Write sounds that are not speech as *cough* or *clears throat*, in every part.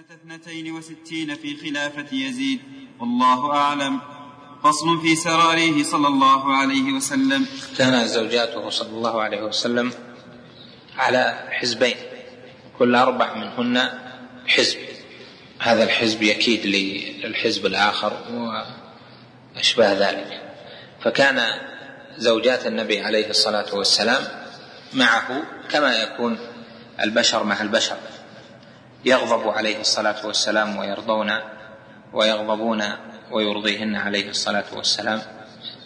سنة اثنتين وستين في خلافة يزيد والله أعلم. فصل في سراريه صلى الله عليه وسلم. كان زوجاته صلى الله عليه وسلم على حزبين كل أربع منهن حزب. هذا الحزب يكيد للحزب الآخر وأشباه ذلك. فكان زوجات النبي عليه الصلاة والسلام معه كما يكون البشر مع البشر. يغضب عليه الصلاة والسلام ويرضون ويغضبون ويرضيهن عليه الصلاة والسلام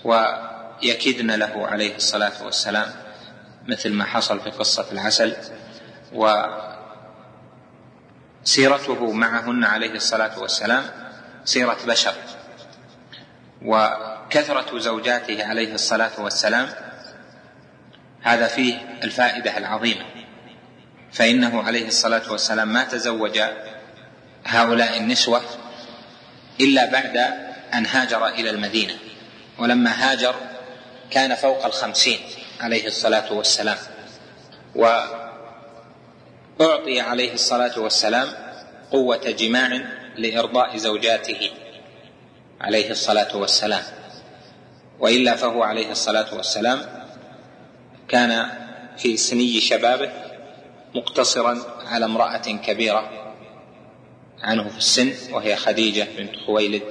ويكدن له عليه الصلاة والسلام مثل ما حصل في قصة العسل وسيرته معهن عليه الصلاة والسلام سيرة بشر وكثرة زوجاته عليه الصلاة والسلام هذا فيه الفائدة العظيمة فإنه عليه الصلاة والسلام ما تزوج هؤلاء النسوة إلا بعد أن هاجر إلى المدينة ولما هاجر كان فوق الخمسين عليه الصلاة والسلام. وأعطي عليه الصلاة والسلام قوة جماع لإرضاء زوجاته عليه الصلاة والسلام. وإلا فهو عليه الصلاة والسلام كان في سني شبابه مقتصرا على امرأة كبيرة عنه في السن وهي خديجة بنت خويلد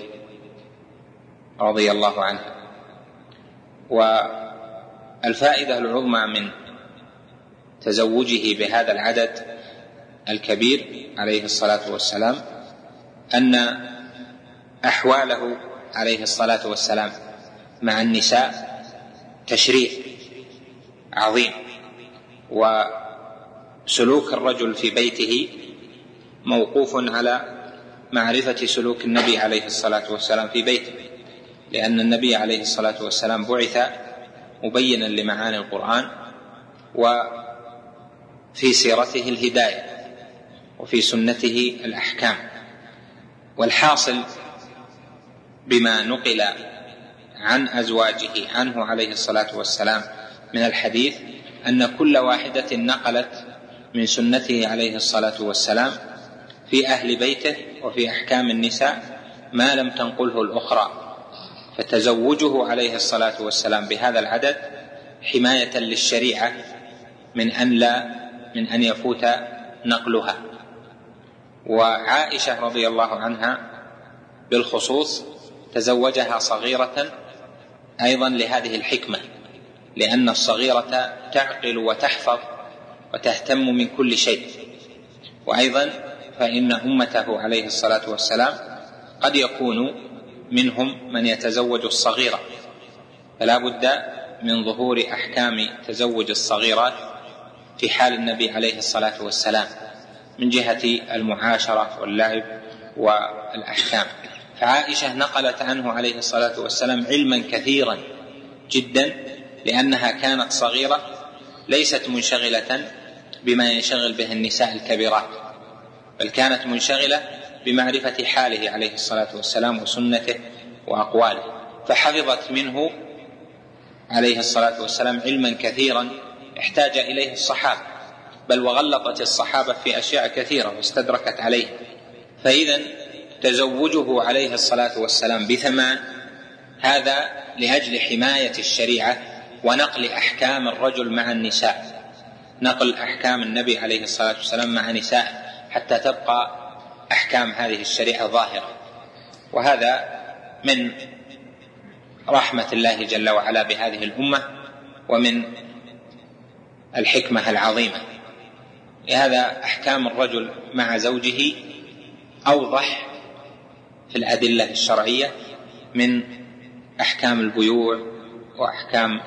رضي الله عنها. والفائدة العظمى من تزوجه بهذا العدد الكبير عليه الصلاة والسلام أن أحواله عليه الصلاة والسلام مع النساء تشريع عظيم. وسلوك الرجل في بيته موقوف على معرفة سلوك النبي عليه الصلاة والسلام في بيته لأن النبي عليه الصلاة والسلام بعث مبينا لمعاني القرآن وفي سيرته الهداية وفي سنته الأحكام. والحاصل بما نقل عن أزواجه عنه عليه الصلاة والسلام من الحديث أن كل واحدة نقلت من سنته عليه الصلاة والسلام في أهل بيته وفي أحكام النساء ما لم تنقله الأخرى فتزوجه عليه الصلاة والسلام بهذا العدد حماية للشريعة من أن لا من أن يفوت نقلها. وعائشة رضي الله عنها بالخصوص تزوجها صغيرة أيضا لهذه الحكمة لأن الصغيرة تعقل وتحفظ وتهتم من كل شيء. وأيضا فإن أمته عليه الصلاة والسلام قد يكون منهم من يتزوج الصغيرة. فلا بد من ظهور أحكام تزوج الصغيرات في حال النبي عليه الصلاة والسلام من جهة المعاشرة واللعب والأحكام. فعائشة نقلت عنه عليه الصلاة والسلام علما كثيرا جدا لأنها كانت صغيرة ليست منشغلة بما ينشغل به النساء الكبيرات بل كانت منشغلة بمعرفة حاله عليه الصلاة والسلام وسنته وأقواله. فحفظت منه عليه الصلاة والسلام علما كثيرا احتاج إليه الصحابة بل وغلطت الصحابة في أشياء كثيرة واستدركت عليه. فإذا تزوجه عليه الصلاة والسلام بثمان هذا لأجل حماية الشريعة ونقل أحكام الرجل مع النساء. نقل أحكام النبي عليه الصلاة والسلام مع نساء حتى تبقى أحكام هذه الشريعة ظاهرة. وهذا من رحمة الله جل وعلا بهذه الأمة ومن الحكمة العظيمة. لهذا أحكام الرجل مع زوجه أوضح في الأدلة الشرعية من أحكام البيوع وأحكام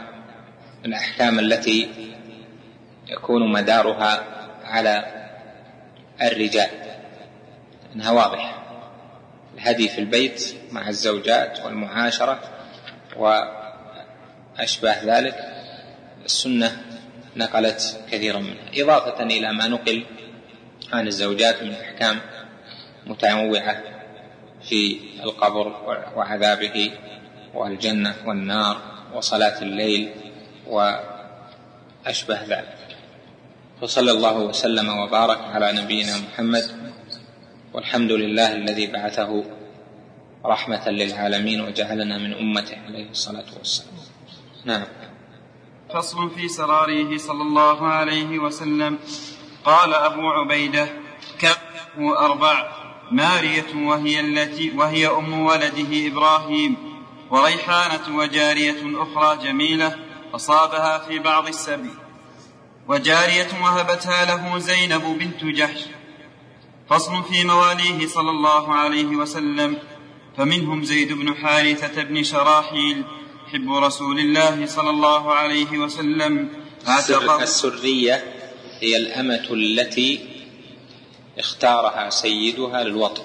الأحكام التي يكون مدارها على الرجال. إنها واضحة. الهدي في البيت مع الزوجات والمعاشرة وأشباه ذلك. السنة نقلت كثيرا منها. إضافة إلى ما نقل عن الزوجات من أحكام متنوعة في القبر وعذابه والجنة والنار وصلاة الليل واشبه ذلك. وصلى الله وسلم وبارك على نبينا محمد والحمد لله الذي بعثه رحمة للعالمين وجعلنا من أمته عليه الصلاة والسلام. نعم. فصل في سراريه صلى الله عليه وسلم. قال أبو عبيدة كفه أربع مارية وهي التي وهي أم ولده إبراهيم وريحانة وجارية أخرى جميلة أصابها في بعض السبي وجارية وهبتها له زينب بنت جحش. فصل في مواليه صلى الله عليه وسلم. فمنهم زيد بن حارثة بن شراحيل حب رسول الله صلى الله عليه وسلم. السرية هي الأمة التي اختارها سيدها للوطن.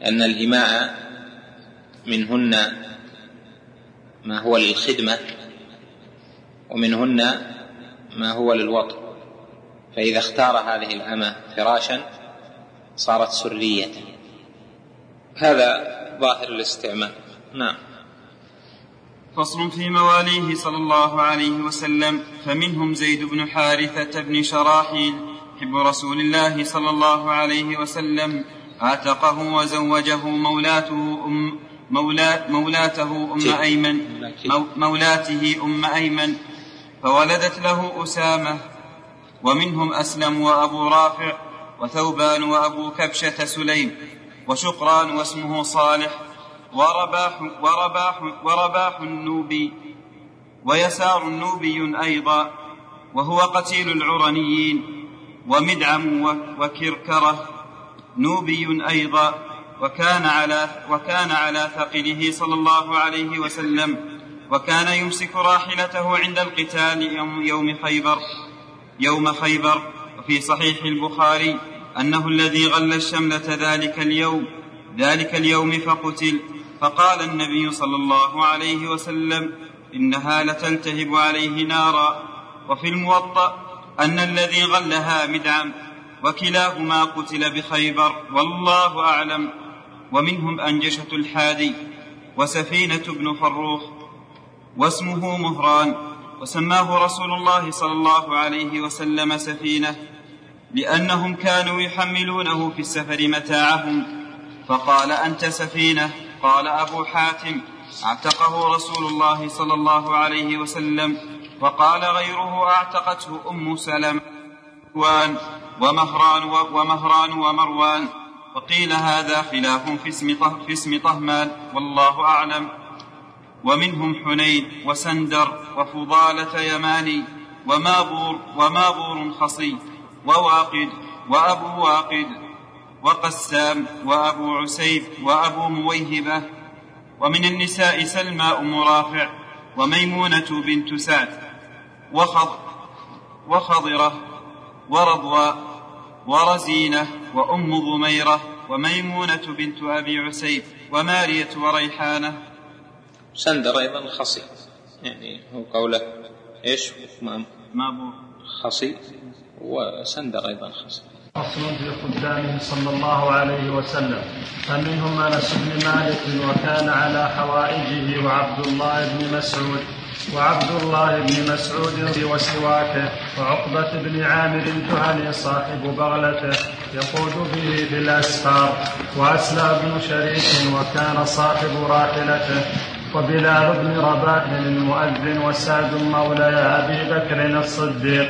لأن الإماء منهن ما هو للخدمة ومنهن ما هو للوطن. فإذا اختار هذه الأمة فراشا صارت سرية. هذا ظاهر الاستعمال. نعم. فصل في مواليه صلى الله عليه وسلم. فمنهم زيد بن حارثة بن شراحيل حب رسول الله صلى الله عليه وسلم. عتقه وزوجه مولاته أم مولا مولاته أم أيمن مولاته أم أيمن. فولدت له أسامة ومنهم أسلم وأبو رافع وثوبان وأبو كبشة سليم وشقران واسمه صالح ورباح ورباح ورباح النوبي ويسار النوبي أيضا وهو قتيل العرنيين ومدعم وكركرة نوبي أيضا وكان على وكان على ثقله صلى الله عليه وسلم. وكان يمسك راحلته عند القتال يوم, خيبر يوم خيبر. وفي صحيح البخاري أنه الذي غل الشملة ذلك اليوم ذلك اليوم فقتل. فقال النبي صلى الله عليه وسلم إنها لتلتهب عليه نارا. وفي الموطأ أن الذي غلها مدعم وكلاهما قتل بخيبر. والله أعلم. ومنهم أنجشة الحادي وسفينة بن فروخ واسمه مهران وسماه رسول الله صلى الله عليه وسلم سفينة لأنهم كانوا يحملونه في السفر متاعهم. فقال أنت سفينة؟ قال أبو حاتم. أعتقه رسول الله صلى الله عليه وسلم وقال غيره أعتقته أم سلم ومهران ومهران ومروان. وقيل هذا خلاف في اسم في اسم طهمان والله أعلم. ومنهم حنين وسندر وفضالة يماني ومابور ومابور خصي وواقد وأبو واقد وقسام وأبو عسيب وأبو مويهبة ومن النساء سلمى أم رافع وميمونة بنت سعد وخض وخضرة ورضوى ورزينة وأم ضميرة وميمونة بنت أبي عسيب ومارية وريحانة سندر أيضا خصي يعني هو قوله إيش؟ مابور خصي وسندر أيضا خصي فصل في خدامه صلى الله عليه وسلم. فمنهم أنس بن مالك وكان على حوائجه وعبد الله بن مسعود وعبد الله بن مسعود وسواكه وعقبة بن عامر الجهني صاحب بغلته يقود به في الأسفار وأسلى بن شريك وكان صاحب راحلته. وبلال بن رباح المؤذن وسعد مولى أبي بكر الصديق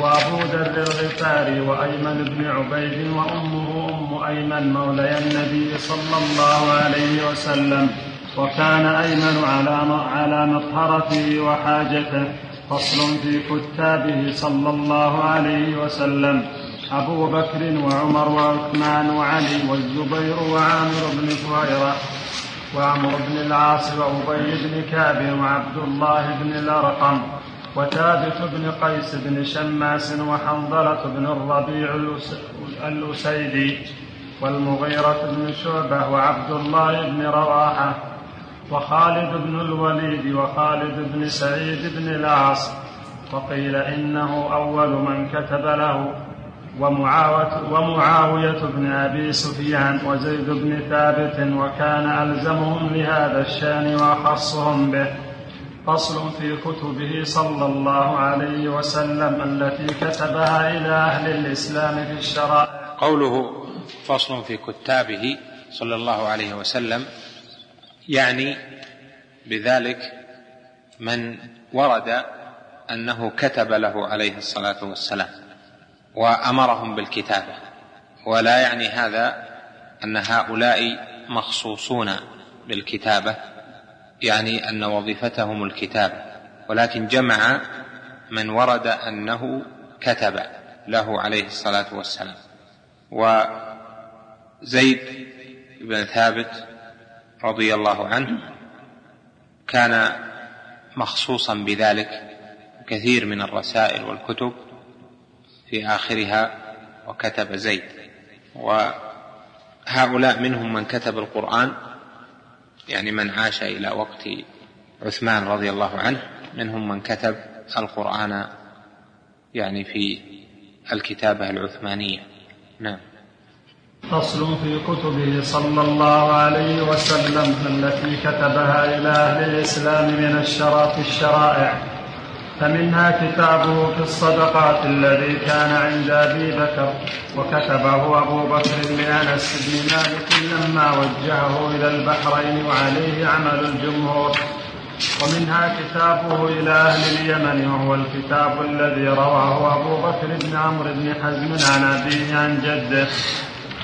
وأبو ذر الغفاري وأيمن بن عبيد وأمه أم أيمن مولى النبي صلى الله عليه وسلم. وكان أيمن على على مطهرته وحاجته. فصل في كتابه صلى الله عليه وسلم. أبو بكر وعمر وعثمان وعلي والزبير وعامر بن فهيرة وعمر بن العاص وأبي بن كعب وعبد الله بن الأرقم وثابت بن قيس بن شماس وحنظلة بن الربيع الأسيدي والمغيرة بن شعبة وعبد الله بن رواحة وخالد بن الوليد وخالد بن سعيد بن العاص وقيل إنه أول من كتب له ومعاوية, ومعاوية بن أبي سفيان وزيد بن ثابت وكان ألزمهم لهذا الشأن وأخصهم به. فصل في كتبه صلى الله عليه وسلم التي كتبها إلى أهل الإسلام في الشرائع. قوله فصل في كتابه صلى الله عليه وسلم يعني بذلك من ورد أنه كتب له عليه الصلاة والسلام. وأمرهم بالكتابه ولا يعني هذا أن هؤلاء مخصوصون بالكتابه يعني أن وظيفتهم الكتابه ولكن جمع من ورد أنه كتب له عليه الصلاة والسلام. وزيد بن ثابت رضي الله عنه كان مخصوصا بذلك كثير من الرسائل والكتب. في آخرها وكتب زيد. وهؤلاء منهم من كتب القرآن يعني من عاش إلى وقت عثمان رضي الله عنه منهم من كتب القرآن يعني في الكتابة العثمانية. نعم. فصل في كتبه صلى الله عليه وسلم التي كتبها إلى أهل الإسلام من الشرف الشرائع. فمنها كتابه في الصدقات الذي كان عند أبي بكر وكتبه أبو بكر لأنس بن مالك لما وجهه إلى البحرين وعليه عمل الجمهور. ومنها كتابه إلى أهل اليمن وهو الكتاب الذي رواه أبو بكر بن عمرو بن حزم عن أبيه عن جده.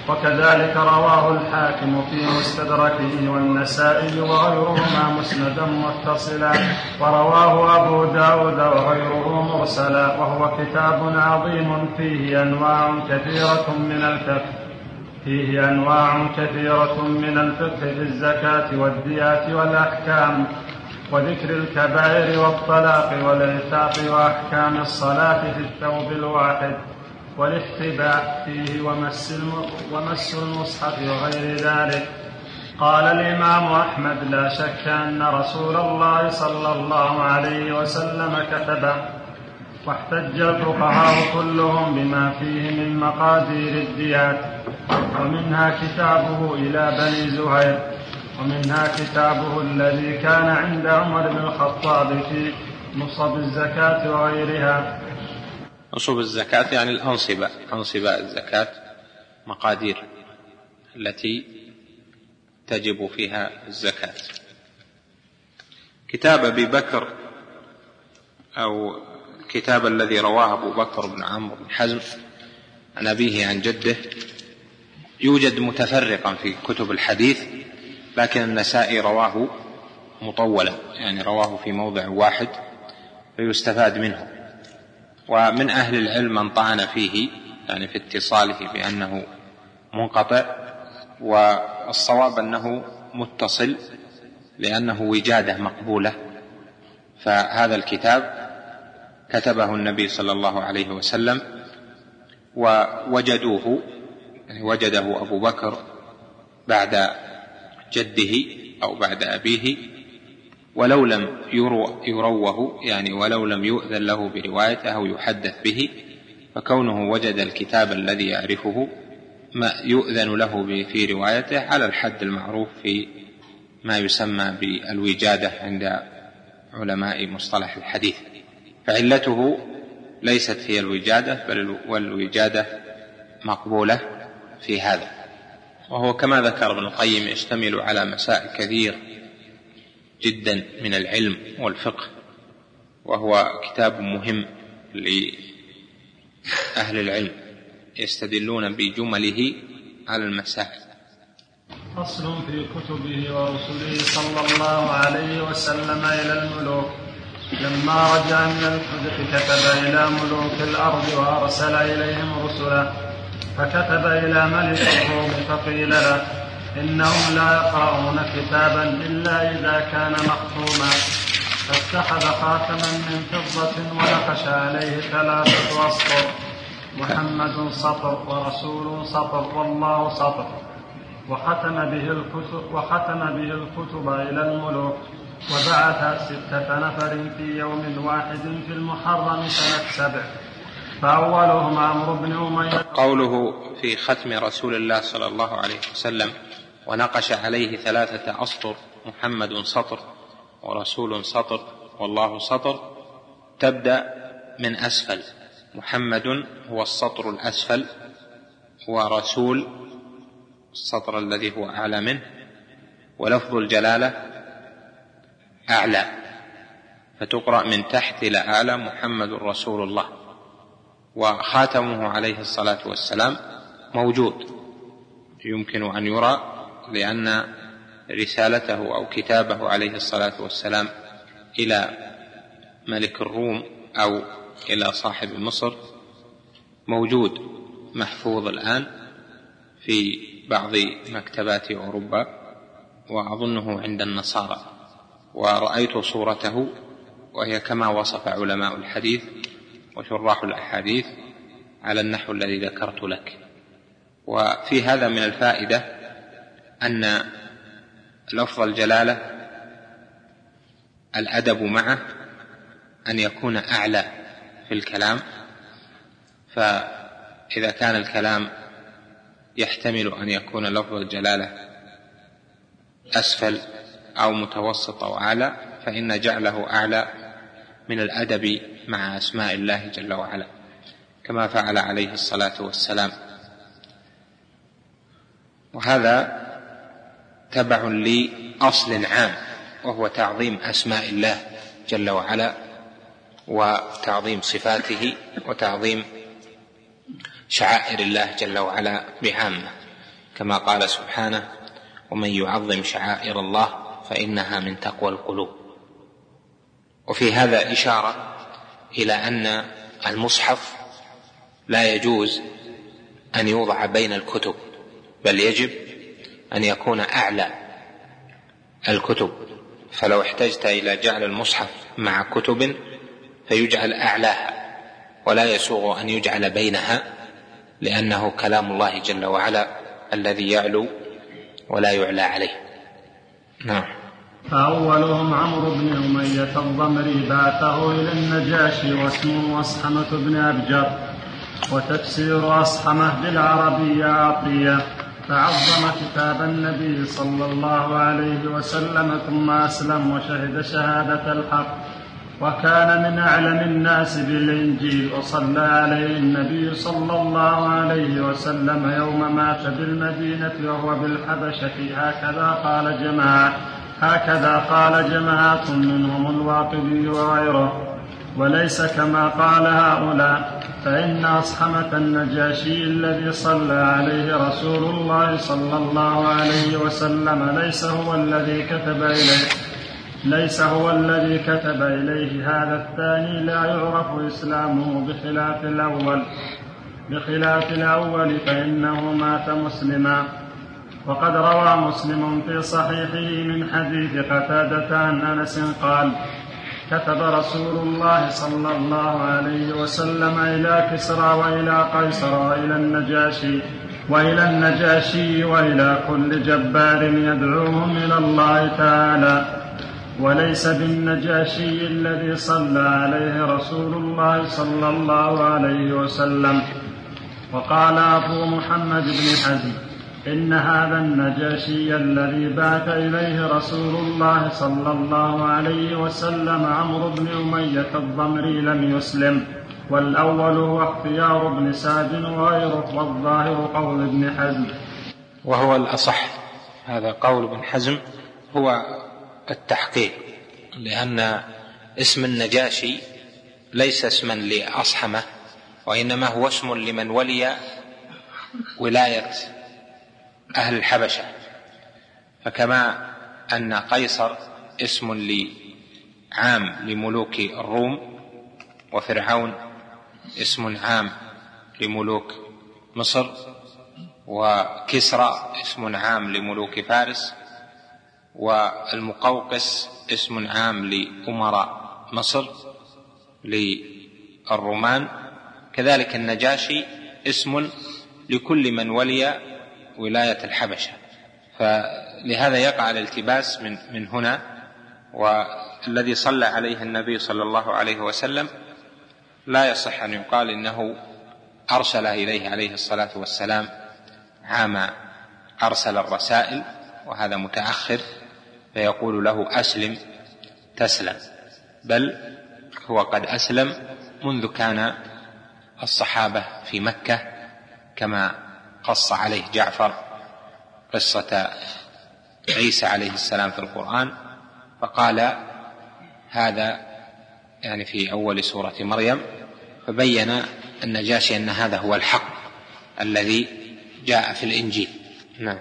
وكذلك رواه الحاكم في مستدركه والنسائي وغيرهما مسندا متصلا ورواه أبو داود وغيره مرسلا وهو كتاب عظيم فيه أنواع كثيرة من الفقه فيه أنواع كثيرة من الفقه في الزكاة والديات والأحكام وذكر الكبائر والطلاق والعتاق وأحكام الصلاة في الثوب الواحد. والاحتباء فيه ومس ومس المصحف وغير ذلك. قال الإمام أحمد لا شك أن رسول الله صلى الله عليه وسلم كتبه واحتج الفقهاء كلهم بما فيه من مقادير الديات ومنها كتابه إلى بني زهير ومنها كتابه الذي كان عند عمر بن الخطاب في نصب الزكاة وغيرها. نصوب الزكاة يعني الأنصبة أنصبة الزكاة مقادير التي تجب فيها الزكاة. كتاب أبي بكر أو الكتاب الذي رواه أبو بكر بن عمرو بن حزم عن أبيه عن جده يوجد متفرقا في كتب الحديث لكن النسائي رواه مطولا يعني رواه في موضع واحد فيستفاد منه. ومن أهل العلم من طعن فيه يعني في اتصاله بأنه منقطع والصواب أنه متصل لأنه وجادة مقبولة. فهذا الكتاب كتبه النبي صلى الله عليه وسلم ووجدوه يعني وجده أبو بكر بعد جده أو بعد أبيه ولو لم يرو يروه يعني ولو لم يؤذن له بروايته أو يحدث به فكونه وجد الكتاب الذي يعرفه ما يؤذن له في روايته على الحد المعروف في ما يسمى بالوجادة عند علماء مصطلح الحديث. فعلته ليست هي الوجادة بل والوجادة مقبولة في هذا. وهو كما ذكر ابن القيم يشتمل على مسائل كثير جدا من العلم والفقه وهو كتاب مهم لأهل العلم يستدلون بجمله على المسائل. فصل في كتبه ورسله صلى الله عليه وسلم إلى الملوك. لما رجع من الحدث كتب إلى ملوك الأرض وأرسل إليهم رسلا فكتب إلى ملك الروم فقيل له إنهم لا يقرؤون كتابا إلا إذا كان مختوما. فاتخذ خاتما من فضة ونقش عليه ثلاثة أسطر محمد سطر ورسول سطر والله سطر وختم به الكتب وختم به الكتب إلى الملوك. وبعث ستة نفر في يوم واحد في المحرم سنة سبع فأولهم عمرو بن أمية. قوله في ختم رسول الله صلى الله عليه وسلم ونقش عليه ثلاثة أسطر محمد سطر ورسول سطر والله سطر. تبدأ من أسفل محمد هو السطر الأسفل ورسول السطر الذي هو أعلى منه. ولفظ الجلالة أعلى فتقرأ من تحت إلى أعلى محمد رسول الله. وخاتمه عليه الصلاة والسلام موجود يمكن أن يرى لأن رسالته أو كتابه عليه الصلاة والسلام إلى ملك الروم أو إلى صاحب مصر موجود محفوظ الآن في بعض مكتبات أوروبا وأظنه عند النصارى. ورأيت صورته وهي كما وصف علماء الحديث وشراح الأحاديث على النحو الذي ذكرت لك. وفي هذا من الفائدة أن لفظ الجلالة الأدب معه أن يكون أعلى في الكلام فإذا كان الكلام يحتمل أن يكون لفظ الجلالة أسفل أو متوسط أو أعلى فإن جعله أعلى من الأدب مع أسماء الله جل وعلا كما فعل عليه الصلاة والسلام. وهذا تبع لأصل عام وهو تعظيم أسماء الله جل وعلا وتعظيم صفاته وتعظيم شعائر الله جل وعلا بعامه كما قال سبحانه ومن يعظم شعائر الله فإنها من تقوى القلوب. وفي هذا إشارة إلى أن المصحف لا يجوز أن يوضع بين الكتب بل يجب أن يكون أعلى الكتب. فلو احتجت إلى جعل المصحف مع كتب فيجعل أعلاها ولا يسوغ أن يجعل بينها لأنه كلام الله جل وعلا الذي يعلو ولا يعلى عليه. نعم. فأولهم عمرو بن أمية الضمري بعثه إلى النجاشي واسمه أصحمة بن أبجر وتفسير أصحمة بالعربية عطية. فعظم كتاب النبي صلى الله عليه وسلم ثم أسلم وشهد شهادة الحق. وكان من أعلم الناس بالإنجيل وصلى عليه النبي صلى الله عليه وسلم يوم مات بالمدينة وهو بالحبشة. هكذا قال جماعة هكذا قال جماعة منهم الواقدي وغيره. وليس كما قال هؤلاء. فإن أصحمة النجاشي الذي صلى عليه رسول الله صلى الله عليه وسلم ليس هو الذي كتب إليه ليس هو الذي كتب إليه هذا الثاني لا يعرف إسلامه بخلاف الأول. بخلاف الأول فإنه مات مسلما. وقد روى مسلم في صحيحه من حديث قتادة عن أنس قال كتب رسول الله صلى الله عليه وسلم إلى كسرى وإلى قيصر وإلى النجاشي وإلى النجاشي وإلى كل جبار يدعوهم إلى الله تعالى. وليس بالنجاشي الذي صلى عليه رسول الله صلى الله عليه وسلم. وقال أبو محمد بن حزم إن هذا النجاشي الذي بعث إليه رسول الله صلى الله عليه وسلم عمرو بن أمية الضمري لم يسلم والأول هو اختيار ابن سعد وغيره والظاهر قول ابن حزم. وهو الأصح هذا قول ابن حزم هو التحقيق لأن اسم النجاشي ليس اسما لأصحمة وإنما هو اسم لمن ولي ولاية أهل الحبشة. فكما أن قيصر اسم لعام لملوك الروم وفرعون اسم عام لملوك مصر وكسرى اسم عام لملوك فارس والمقوقس اسم عام لأمراء مصر للرومان. كذلك النجاشي اسم لكل من ولي ولاية الحبشة. فلهذا يقع الالتباس من من هنا والذي صلى عليه النبي صلى الله عليه وسلم لا يصح أن يقال إنه أرسل إليه عليه الصلاة والسلام عام أرسل الرسائل وهذا متأخر فيقول له أسلم تسلم. بل هو قد أسلم منذ كان الصحابة في مكة كما قص عليه جعفر قصة عيسى عليه السلام في القرآن فقال هذا يعني في أول سورة مريم فبين النجاشي أن هذا هو الحق الذي جاء في الإنجيل. نعم.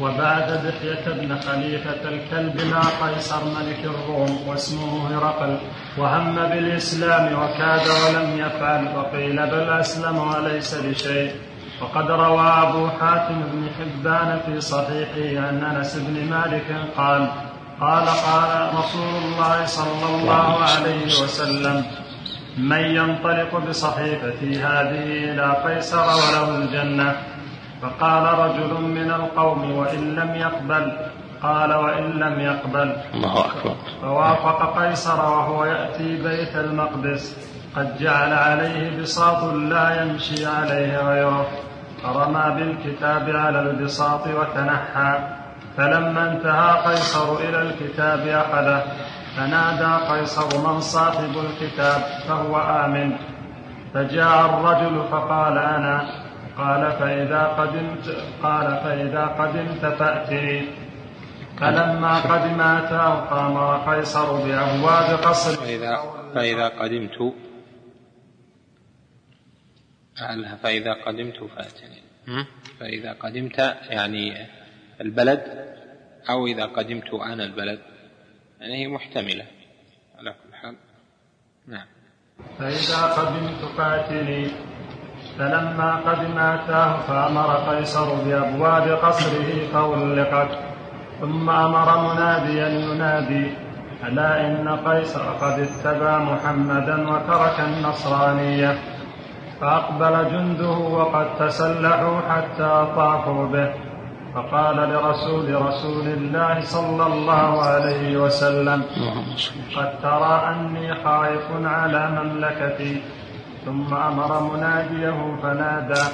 وبعد دحية بن خليفة الكلب مع قيصر ملك الروم واسمه هرقل وهم بالإسلام وكاد ولم يفعل وقيل بل أسلم وليس بشيء. وقد روى أبو حاتم بن حبان في صحيحه عن أنس بن مالك قال قال قال رسول الله صلى الله عليه وسلم من ينطلق بصحيفتي هذه إلى قيصر وله الجنة. فقال رجل من القوم وإن لم يقبل. قال وإن لم يقبل. الله أكبر. فوافق قيصر وهو يأتي بيت المقدس قد جعل عليه بساط لا يمشي عليه غيره. فرمى بالكتاب على البساط وتنحى. فلما انتهى قيصر إلى الكتاب أخذه. فنادى قيصر من صاحب الكتاب فهو آمن. فجاء الرجل فقال أنا. قال فإذا قدمت قال فإذا قدمت فأتني فلما قدم أتاه قام قيصر بأبواب قصر. فإذا فإذا قدمت فإذا قدمت فأتني. فإذا قدمت يعني البلد أو إذا قدمت أنا البلد يعني هي محتملة. على كل حال. نعم. فإذا قدمت فأتني. فلما قدم أتاه فأمر قيصر بأبواب قصره فأغلقت ثم أمر مناديا ينادي ألا إن قيصر قد اتبع محمدا وترك النصرانية؟ فأقبل جنده وقد تسلحوا حتى طافوا به. فقال لرسول رسول الله صلى الله عليه وسلم قد ترى أني خائف على مملكتي. ثم أمر مناديه فنادى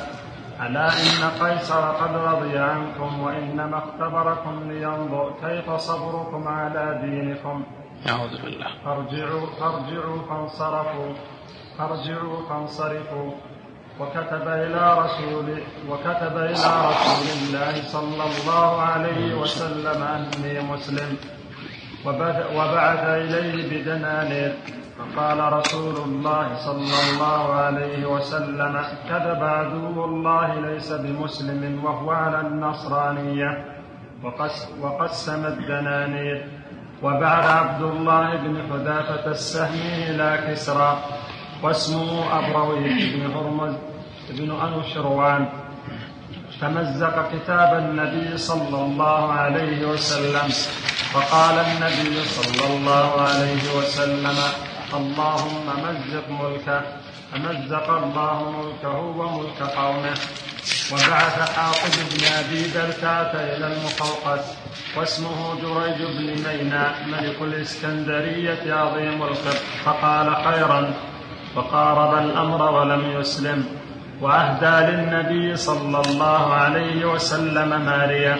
ألا إن قيصر قد رضي عنكم وإنما اختبركم لينظر كيف صبركم على دينكم؟ أعوذ بالله. فارجعوا فارجعوا فانصرفوا. فارجعوا فانصرفوا. وكتب إلى رسول وكتب إلى رسول الله صلى الله عليه وسلم أني مسلم. وبعث إليه بدنانير. فقال رسول الله صلى الله عليه وسلم كذب عدو الله ليس بمسلم وهو على النصرانية. وقسم الدنانير. وبعد عبد الله بن حذافة السهمي إلى كسرى. واسمه أبروي بن هرمز بن أنوشروان تمزق كتاب النبي صلى الله عليه وسلم. فقال النبي صلى الله عليه وسلم اللهم مزق ملكه فمزق الله ملكه وملك قومه. وبعث حاطب بن أبي بلتعه إلى المقوقس واسمه جريج بن مينا ملك الإسكندرية عظيم القبط فقال خيرا. فقارب الأمر ولم يسلم وأهدى للنبي صلى الله عليه وسلم ماريا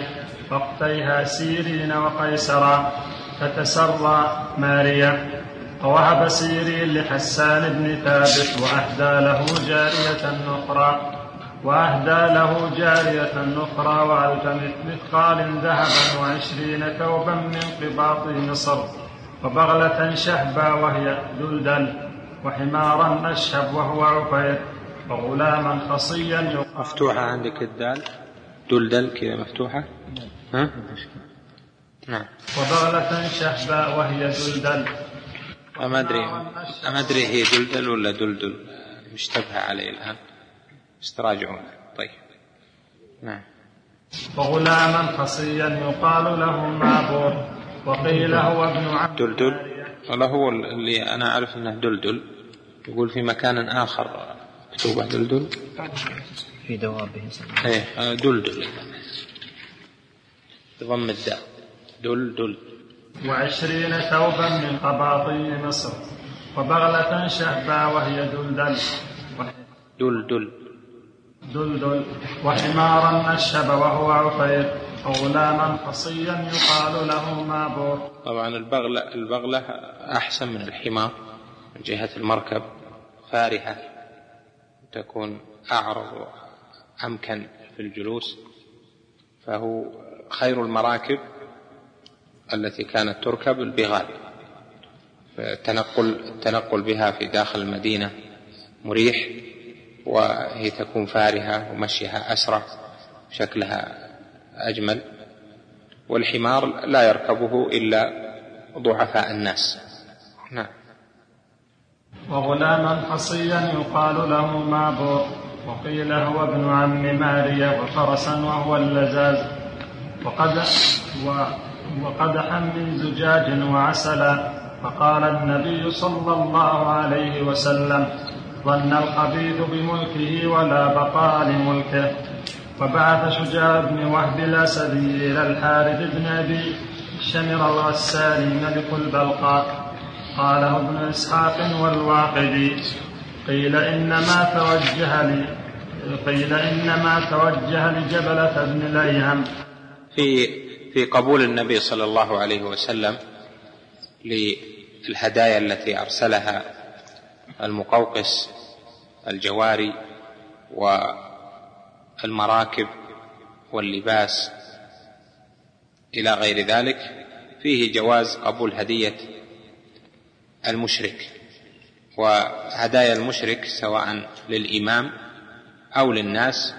وقتيها سيرين وقيسرا فتسرى ماريا. ووهب سيرين لحسان بن ثابت وأهدى له جارية أخرى وأهدى له جارية أخرى وألف مثقال ذهبا وعشرين ثوبا من قباط مصر وبغلة شهبا وهي دلدل وحمارا أشهب وهو عفير وغلاما خصيا مفتوحة عندك الدال. دلدل كذا مفتوحة؟ ها؟ نعم. وبغلة شهبا وهي دلدل ما أدري ما أدري هي دلدل ولا دلدل مشتبهة علي الآن. بس تراجعون. طيب. نعم. وغلاما خصيا يقال له معبور وقيل هو ابن عبد دلدل والله هو اللي أنا أعرف أنه دلدل يقول في مكان آخر مكتوبة دلدل؟ في دوابه إيه دلدل. بضم الداء. دلدل. وعشرين ثوبا من قباطي مصر وبغلة شهبا وهي دلدل. دلدل. دلدل. وحمارا نشب وهو عفير وغلاما قصيا يقال له مابور. طبعا البغلة البغلة أحسن من الحمار. من جهة المركب فارهة تكون أعرض أمكن في الجلوس فهو خير المراكب التي كانت تركب البغال التنقل التنقل بها في داخل المدينة مريح وهي تكون فارهة ومشيها أسرع شكلها أجمل. والحمار لا يركبه إلا ضعفاء الناس. نعم. وغلاما حصيا يقال له مابور وقيل هو ابن عم ماريا وفرسا وهو اللزاز. وقد و وقدحا من زجاج وعسلا. فقال النبي صلى الله عليه وسلم ظن الخبيث بملكه ولا بقاء لملكه. وبعث شجاع بن وهب الاسدي إلى الحارث بن أبي شمر الغساني ملك البلقاء. قاله ابن إسحاق والواقدي قيل إنما توجه لي قيل إنما توجه لجبلة بن الايهم في في قبول النبي صلى الله عليه وسلم للهدايا التي أرسلها المقوقس الجواري والمراكب واللباس إلى غير ذلك فيه جواز قبول هدية المشرك وهدايا المشرك سواء للإمام أو للناس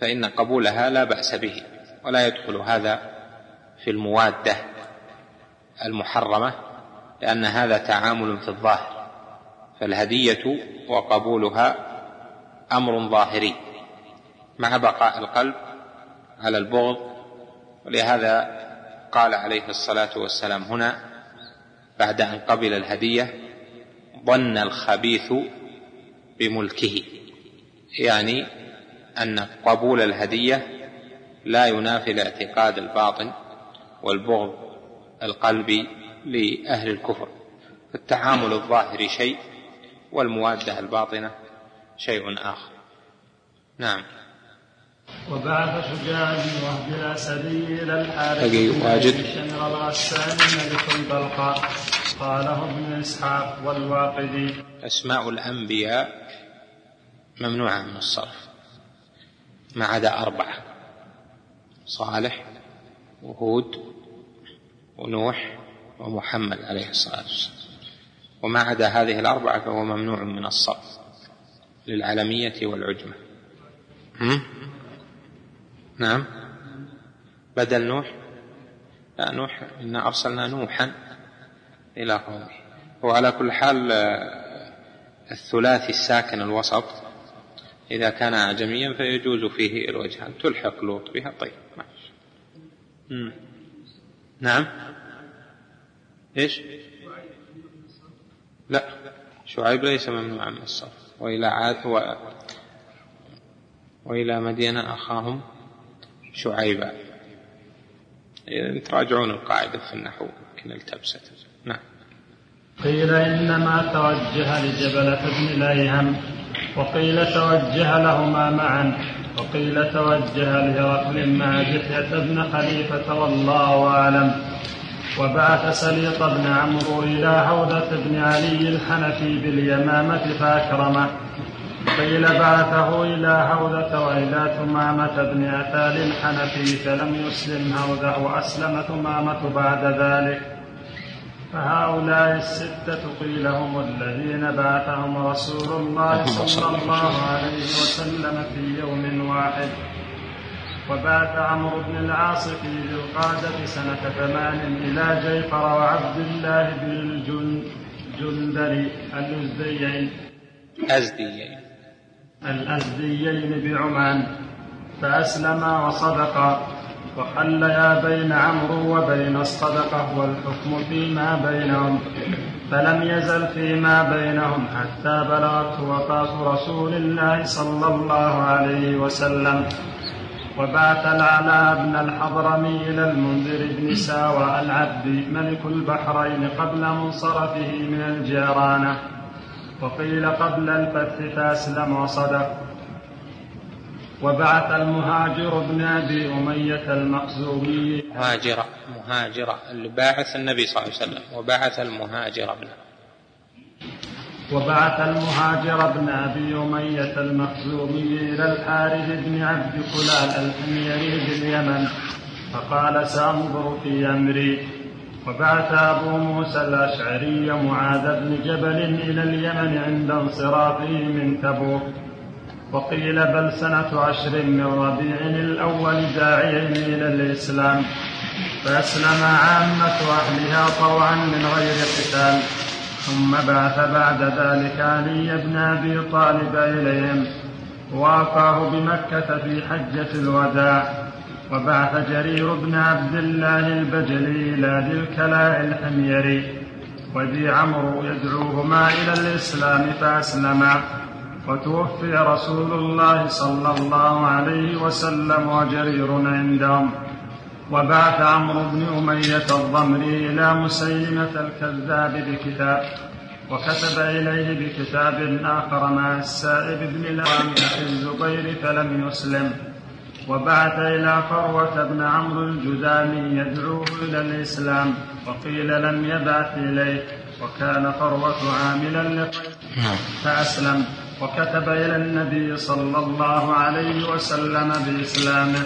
فإن قبولها لا بأس به ولا يدخل هذا في الموادة المحرمة لأن هذا تعامل في الظاهر فالهدية وقبولها أمر ظاهري مع بقاء القلب على البغض ولهذا قال عليه الصلاة والسلام هنا بعد أن قبل الهدية ظن الخبيث بملكه. يعني أن قبول الهدية لا ينافي الاعتقاد الباطن والبغض القلبي لأهل الكفر. فالتعامل الظاهري شيء والموادة الباطنة شيء آخر. نعم. وبعث شجاع بن وهب الاسدي إلى الحارث واجد. شمر الغسان ملك البلقاء قاله ابن إسحاق والواقدي أسماء الأنبياء ممنوعة من الصرف ما عدا أربعة صالح وهود ونوح ومحمد عليه الصلاة والسلام وما عدا هذه الأربعة فهو ممنوع من الصرف للعلمية والعجمة هم؟ نعم. بدل نوح؟ لا نوح إنا أرسلنا نوحا إلى قومه. وعلى كل حال آه، الثلاثي الساكن الوسط. إذا كان أعجميا فيجوز فيه الوجهان تلحق لوط بها؟ طيب ماشي. نعم. إيش؟ لا شعيب ليس ممنوعا من الصرف. وإلى عاد و... وإلى مدين أخاهم. شعيبا إذا تراجعون القاعدة في النحو يمكن التبست. نعم. قيل إنما توجه لجبلة بن الأيهم وقيل توجه لهما معا وقيل توجه لهرقل مع جحية بن خليفة والله أعلم. وبعث سليط بن عمرو إلى عودة بن علي الحنفي باليمامة فأكرمه. قيل بعثه إلى هوذة وإلى ثمامة بن أثال الحنفي فلم يسلم هوذة وأسلم ثمامة بعد ذلك. فهؤلاء الستة قيل هم الذين بعثهم رسول الله صلى الله عليه وسلم في يوم واحد. وبعث عمرو بن العاص في ذي القعدة سنة ثمان إلى جيفر وعبد الله بن الجندري الأزديين أزديين الأزديين بعمان فأسلما وصدقا وحليا بين عمرو وبين الصدقة والحكم فيما بينهم فلم يزل فيما بينهم حتى بلغته وفاة رسول الله صلى الله عليه وسلم. وبعث العلاء بن الحضرمي إلى المنذر بن ساوى العبدي ملك البحرين قبل منصرفه من الجيرانة. وقيل قبل الفتح فأسلم وصدق. وبعث المهاجر بن أبي أمية المخزومي. مهاجرة مهاجرة اللي باعث النبي صلى الله عليه وسلم. وبعث المهاجر ابن وبعث المهاجر بن أبي أمية المخزومي إلى الحارث بن عبد كلال الحميري باليمن فقال سأنظر في أمري. وبعث أبو موسى الأشعري معاذ بن جبل إلى اليمن عند انصرافه من تبوك. وقيل بل سنة عشر من ربيع الأول داعيين إلى الإسلام. فأسلم عامة أهلها طوعا من غير قتال. ثم بعث بعد ذلك علي بن أبي طالب إليهم. وافاه بمكة في حجة الوداع. وبعث جرير بن عبد الله البجلي إلى ذي الكلاء الحميري وذي عمرو يدعوهما إلى الإسلام فأسلما. وتوفي رسول الله صلى الله عليه وسلم وجرير عندهم. وبعث عمرو بن أمية الضمري إلى مسيلمة الكذاب بكتاب وكتب إليه بكتاب آخر مع السائب بن الأوام الزبير فلم يسلم. وبعث إلى فروة بن عمرو الجذامي يدعوه إلى الإسلام وقيل لم يبعث إليه وكان فروة عاملا لقيس نعم. فأسلم وكتب إلى النبي صلى الله عليه وسلم بإسلامه.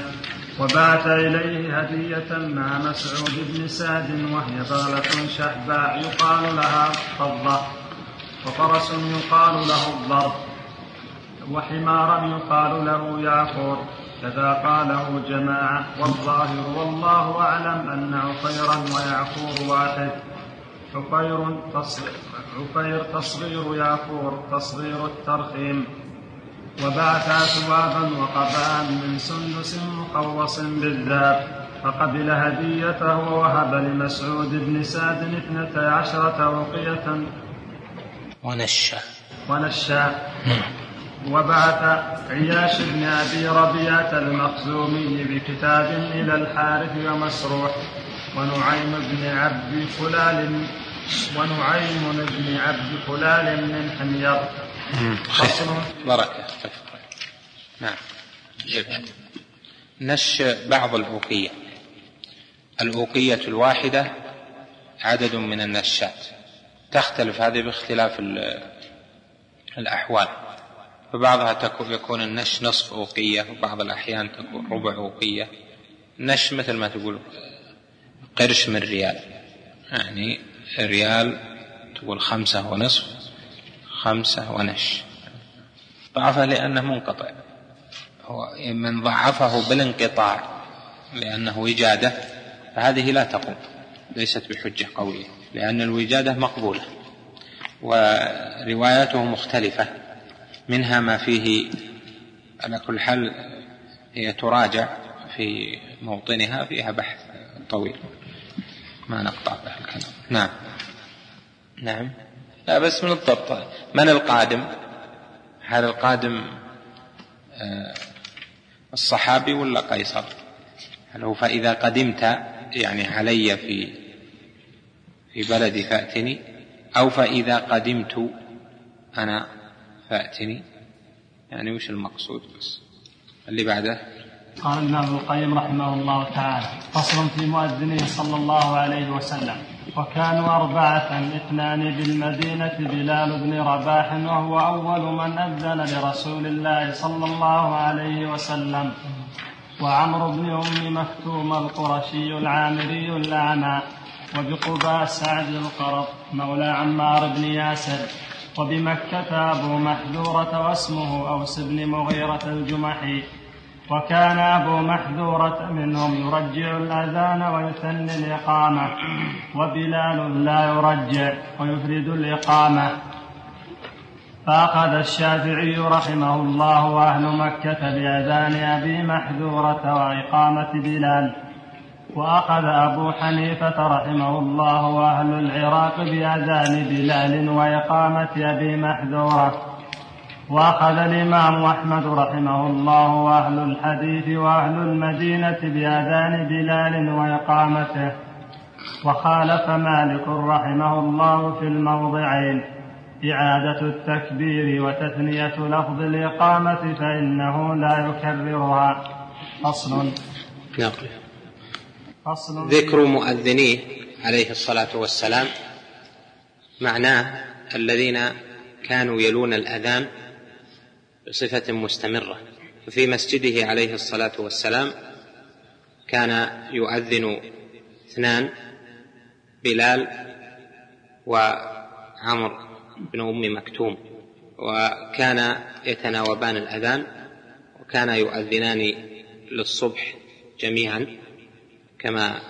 وبعث إليه هدية مع مسعود بن سعد وهي بغلة شحباء يقال لها فضة وفرس يقال له الضرب وحمارا يقال له يعقور كذا قاله جماعة. والظاهر والله أعلم أن عفيرا ويعقور واحد. عفير تصغير عفير تصغير يعقور تصغير الترخيم. وبعث أثوابا وقباء من سندس مقوص بالذات. فقبل هديته ووهب لمسعود بن سعد اثنتي عشرة وقية ونشأ. ونشأ. وبعث عياش بن أبي ربيعة المخزومي بكتاب إلى الحارث ومسروح ونعيم بن عبد فلال ونعيم بن عبد فلال من حمير. فصل. بركة نعم. نش بعض الأوقية. الأوقية الواحدة عدد من النشات. تختلف هذه باختلاف الأحوال. فبعضها يكون النش نصف أوقية وبعض الأحيان تكون ربع أوقية. نش مثل ما تقول قرش من ريال. يعني ريال تقول خمسة ونصف خمسة ونش. ضعفه لأنه منقطع. هو من ضعفه بالانقطاع لأنه وجادة فهذه لا تقوم. ليست بحجة قوية لأن الوجادة مقبولة. ورواياته مختلفة. منها ما فيه على كل حال هي تراجع في موطنها فيها بحث طويل. ما نقطع به الكلام. نعم. نعم. لا بس من الضبط. من القادم؟ هذا القادم آه، الصحابي ولا قيصر؟ هل هو فإذا قدمت يعني علي في في بلدي فأتني؟ أو فإذا قدمت أنا؟ فأتني. يعني وش المقصود بس؟ اللي بعده؟ قال ابن القيم رحمه الله تعالى فصل في مؤذنه صلى الله عليه وسلم وكانوا أربعة اثنان بالمدينة بلال بن رباح وهو أول من أذن لرسول الله صلى الله عليه وسلم وعمرو بن أم مكتوم القرشي العامري الأعمى وبقباء سعد القرض مولى عمار بن ياسر وبمكة أبو محذورة واسمه أوس بن مغيرة الجمحي. وكان أبو محذورة منهم يرجع الأذان ويثني الإقامة وبلال لا يرجع ويفرد الإقامة. فأخذ الشافعي رحمه الله وأهل مكة بأذان أبي محذورة وإقامة بلال. وأخذ أبو حنيفة رحمه الله وأهل العراق بأذان بلال وإقامة أبي محذورة. وأخذ الإمام أحمد رحمه الله وأهل الحديث وأهل المدينة بأذان بلال وإقامته. وخالف مالك رحمه الله في الموضعين إعادة التكبير وتثنية لفظ الإقامة فإنه لا يكررها. فصل. نعم. ذكر مؤذنيه عليه الصلاة والسلام معناه الذين كانوا يلون الأذان بصفة مستمرة. ففي مسجده عليه الصلاة والسلام كان يؤذن اثنان بلال وعمر بن أم مكتوم وكان يتناوبان الأذان وكان يؤذنان للصبح جميعا. كما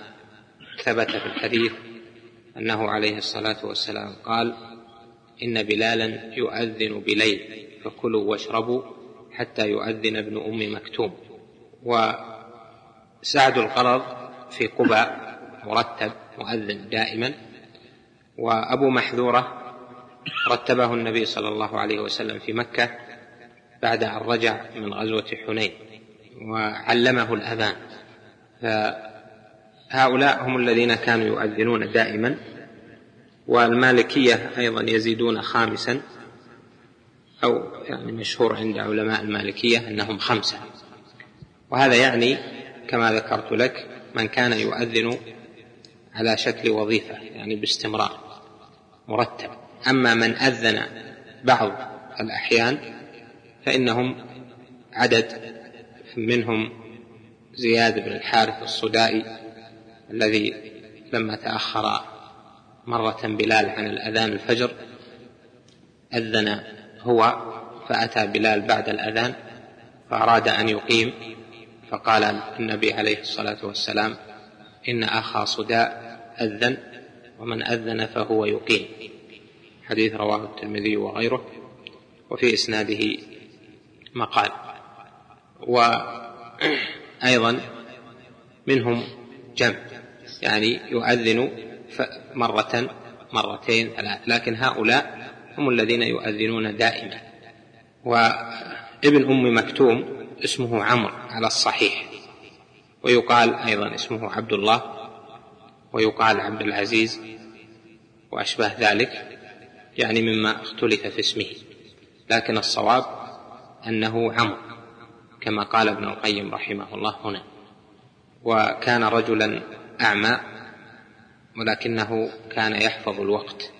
ثبت في الحديث أنه عليه الصلاة والسلام قال إن بلالا يؤذن بليل فكلوا واشربوا حتى يؤذن ابن أم مكتوم. وسعد القرض في قباء مرتب مؤذن دائما. وأبو محذورة رتبه النبي صلى الله عليه وسلم في مكة بعد أن رجع من غزوة حنين وعلمه الأذان. فهؤلاء هم الذين كانوا يؤذنون دائما والمالكية أيضا يزيدون خامسا أو يعني مشهور عند علماء المالكية أنهم خمسة. وهذا يعني كما ذكرت لك من كان يؤذن على شكل وظيفة يعني باستمرار مرتب. أما من أذن بعض الأحيان فإنهم عدد منهم زياد بن الحارث الصدائي الذي لما تأخر مرة بلال عن الأذان الفجر أذن هو فأتى بلال بعد الأذان فأراد أن يقيم فقال النبي عليه الصلاة والسلام إن أخا صداء أذن ومن أذن فهو يقيم. حديث رواه الترمذي وغيره وفي إسناده مقال. وأيضا *clears throat* منهم جمع يعني يؤذن مرة مرتين ثلاث لكن هؤلاء هم الذين يؤذنون دائما. وابن أم مكتوم اسمه عمرو على الصحيح. ويقال أيضا اسمه عبد الله ويقال عبد العزيز وأشباه ذلك يعني مما اختلف في اسمه. لكن الصواب أنه عمرو كما قال ابن القيم رحمه الله هنا. وكان رجلا أعمى ولكنه كان يحفظ الوقت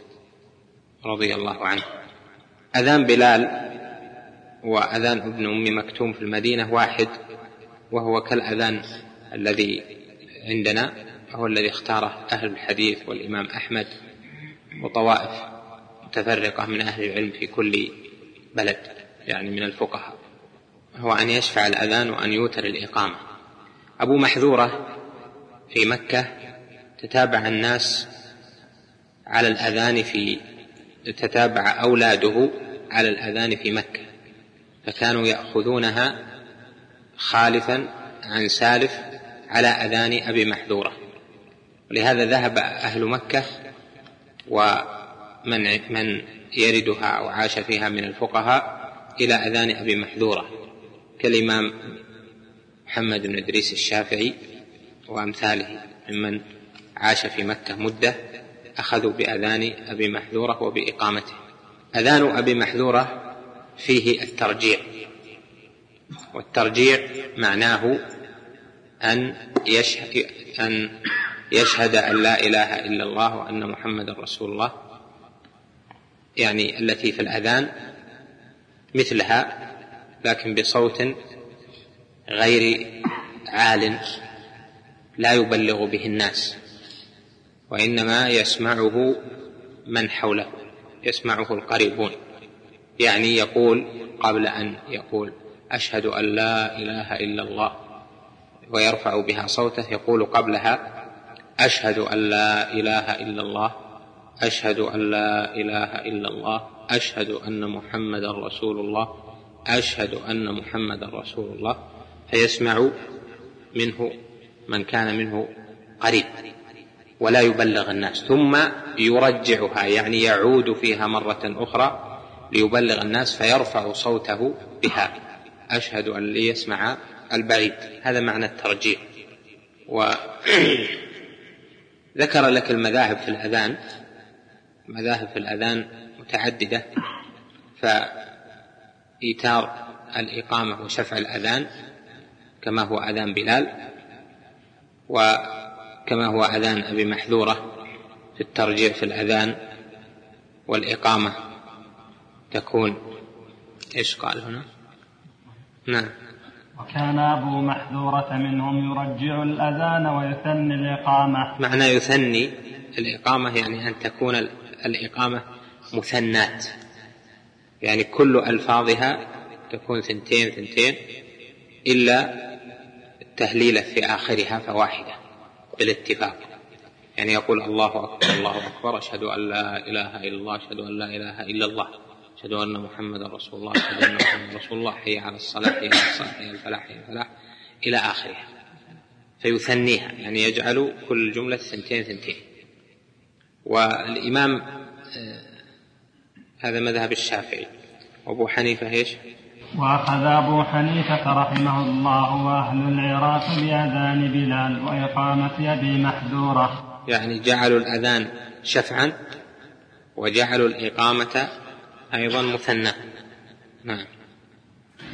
رضي الله عنه. أذان بلال وأذان ابن أم مكتوم في المدينة واحد وهو كالأذان الذي عندنا هو الذي اختاره أهل الحديث والإمام أحمد وطوائف متفرقة من أهل العلم في كل بلد يعني من الفقهاء. هو أن يشفع الأذان وأن يوتر الإقامة. أبو محذورة في مكة تتابع الناس على الأذان في تتابع أولاده على الأذان في مكة فكانوا يأخذونها خالفا عن سالف على أذان أبي محذورة. ولهذا ذهب أهل مكة ومن من يردها أو عاش فيها من الفقهاء إلى أذان أبي محذورة كالإمام محمد بن إدريس الشافعي وأمثاله ممن عاش في مكة مدة أخذوا بأذان أبي محذورة وبإقامته. أذان أبي محذورة فيه الترجيع والترجيع معناه أن يشهد أن يشهد أن لا إله إلا الله وأن محمد رسول الله يعني التي في الأذان مثلها لكن بصوت غير عال لا يبلغ به الناس وإنما يسمعه من حوله يسمعه القريبون. يعني يقول قبل أن يقول أشهد أن لا إله إلا الله ويرفع بها صوته يقول قبلها أشهد أن لا إله إلا الله أشهد أن لا إله إلا الله أشهد أن محمدا رسول الله أشهد أن محمدا رسول الله. فيسمع منه من كان منه قريب ولا يبلغ الناس ثم يرجعها يعني يعود فيها مرة أخرى ليبلغ الناس فيرفع صوته بها. أشهد أن ليسمع البعيد. هذا معنى الترجيع. وذكر *clears throat* لك المذاهب في الأذان. مذاهب في الأذان متعددة. ف إيتار الإقامة وشفع الأذان كما هو أذان بلال وكما هو أذان أبي محذورة في الترجيع في الأذان والإقامة. تكون إيش قال هنا؟ نعم. وكان أبو محذورة منهم يرجع الأذان ويثني الإقامة. معنى يثني الإقامة يعني أن تكون الإقامة مثنات يعني كل ألفاظها تكون ثنتين ثنتين إلا التهليلة في آخرها فواحدة بالاتفاق. يعني يقول الله أكبر الله أكبر أشهد أن لا إله إلا الله أشهد أن لا إله إلا الله أشهد أن محمدا رسول الله أشهد أن محمدا رسول الله حي على الصلاة حي على الصلاة حي على الفلاح حي على الفلاح إلى آخرها. فيثنيها يعني يجعل كل جملة ثنتين ثنتين. والإمام آه، هذا مذهب الشافعي. وأبو حنيفة إيش؟ وأخذ أبو حنيفة رحمه الله وأهل العراق بأذان بلال وإقامة أبي محذورة. يعني جعلوا الأذان شفعا وجعلوا الإقامة أيضا مثنى. نعم.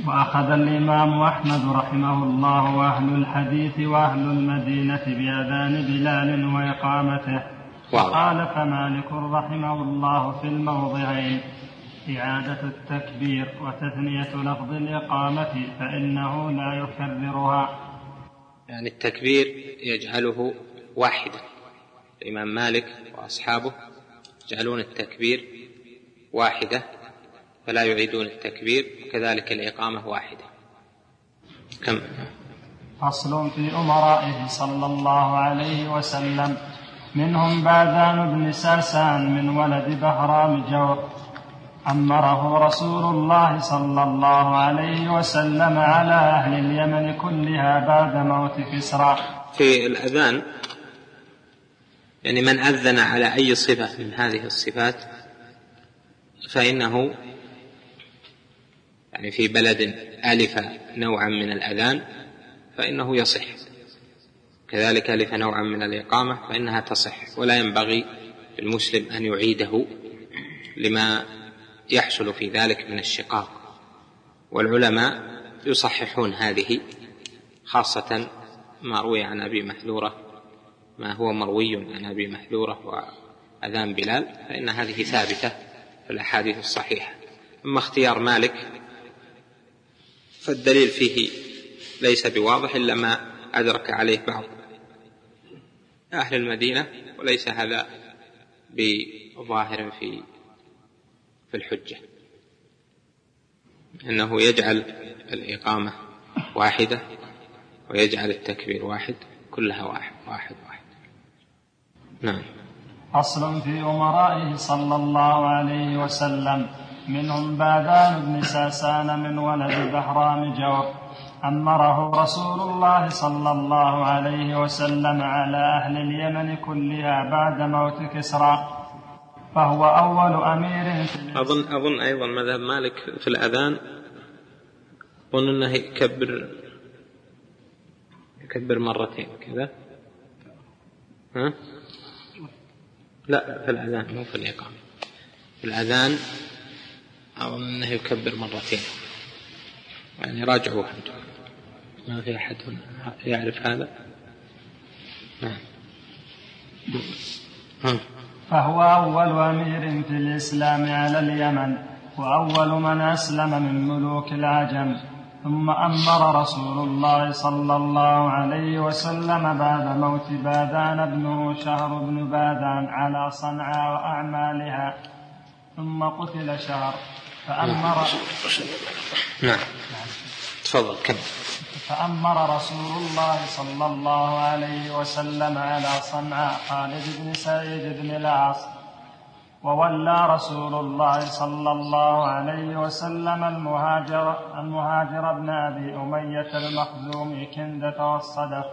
وأخذ الإمام أحمد رحمه الله وأهل الحديث وأهل المدينة بأذان بلال وإقامته. وقال فمالك رحمه الله في الموضعين. إعادة التكبير وتثنية لفظ الإقامة فإنه لا يكررها. يعني التكبير يجعله واحدا الإمام مالك وأصحابه يجعلون التكبير واحدة فلا يعيدون التكبير وكذلك الإقامة واحدة. كم؟ فصل في أمرائه صلى الله عليه وسلم. منهم باذان بن ساسان من ولد بهرام جور. أمره رسول الله صلى الله عليه وسلم على أهل اليمن كلها بعد موت كسرى في الأذان يعني من أذن على أي صفة من هذه الصفات فإنه يعني في بلد ألف نوعا من الأذان فإنه يصح. كذلك ألف نوعا من الإقامة فإنها تصح. ولا ينبغي للمسلم أن يعيده لما يحصل في ذلك من الشقاق. والعلماء يصححون هذه خاصة ما روي عن أبي محذورة ما هو مروي عن أبي محذورة وأذان بلال فإن هذه ثابتة في الأحاديث الصحيحة. أما اختيار مالك فالدليل فيه ليس بواضح إلا ما أدرك عليه بعض أهل المدينة وليس هذا بظاهر في في الحجة. أنه يجعل الإقامة واحدة ويجعل التكبير واحد كلها واحد واحد واحد. نعم. أصل في أمرائه صلى الله عليه وسلم منهم باذان بن ساسان من ولد بهرام جور. أمره رسول الله صلى الله عليه وسلم على أهل اليمن كلها بعد موت كسرى. فهو أول أمير في أظن أظن أيضا مذهب مالك في الأذان أظن أنه يكبر يكبر مرتين كذا. ها؟ لا في الأذان مو في الإقامة. في الأذان أظن أنه يكبر مرتين. يعني راجعوه أنتم. ما في أحد هنا يعرف هذا. نعم. فهو أول أمير في الإسلام على اليمن وأول من أسلم من ملوك العجم. ثم أمر رسول الله صلى الله عليه وسلم بعد موت باذان ابنه شهر بن باذان على صنعاء وأعمالها. ثم قتل شهر فأمر نعم. تفضل كم فأمر رسول الله صلى الله عليه وسلم على صنعاء خالد بن سعيد بن العاص وولى رسول الله صلى الله عليه وسلم المهاجر المهاجر بن أبي أمية المخزومي كندة والصدف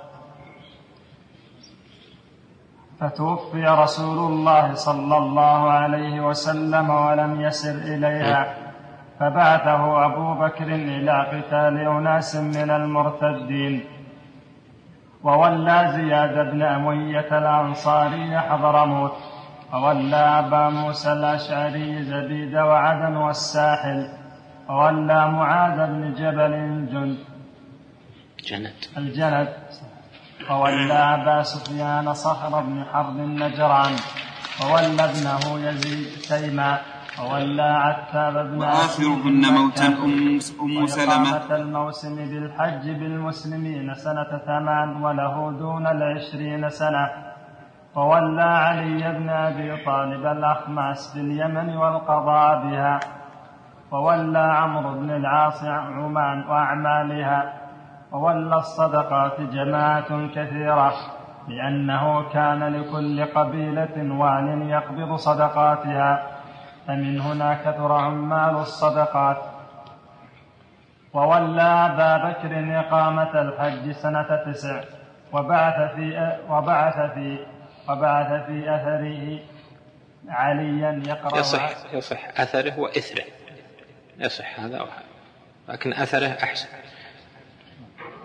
فتوفي رسول الله صلى الله عليه وسلم ولم يسر إليها. فبعثه أبو بكر إلى قتال أناس من المرتدين. وولى زياد بن أمية الأنصاري حضرموت وولى أبا موسى الأشعري زبيد وعدن والساحل. وولى معاذ بن جبل الجند جند الجند وولى أبا سفيان صخر بن حرب النجران. وولى ابنه يزيد تيما وولى عتاب بن وآخرهن موتا أم, أم سلمة. الموسم بالحج بالمسلمين سنة ثمان وله دون العشرين سنة. وولى علي بن أبي طالب الأخماس باليمن والقضاء بها. وولى عمرو بن العاص عمان وأعمالها. وولى الصدقات جماعة كثيرة لأنه كان لكل قبيلة وال يقبض صدقاتها. فمن هنا كثر عمال الصدقات. وولى أبا بكر إقامة الحج سنة تسع. وبعث في وبعث في وبعث في أثره عليا يقرأ يصح يصح أثره وإثره. يصح هذا. لكن أثره أحسن.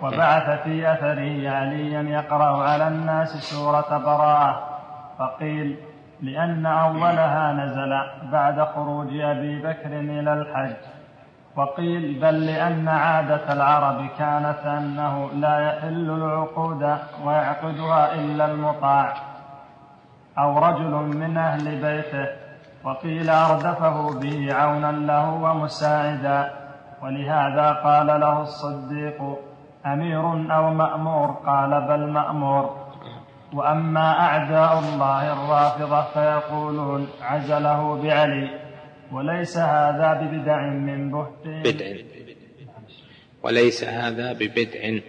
وبعث في أثره عليا يقرأ على الناس سورة براءة. فقيل لأن أولها نزل بعد خروج أبي بكر إلى الحج. وقيل بل لأن عادة العرب كانت أنه لا يحل العقود ويعقدها إلا المطاع. أو رجل من أهل بيته. وقيل أردفه به عونا له ومساعدا. ولهذا قال له الصديق أمير أو مأمور؟ قال بل مأمور. وأما أعداء الله الرافضة فيقولون عزله بعلي وليس هذا ببدع من بهت. بدع. وليس هذا ببدع.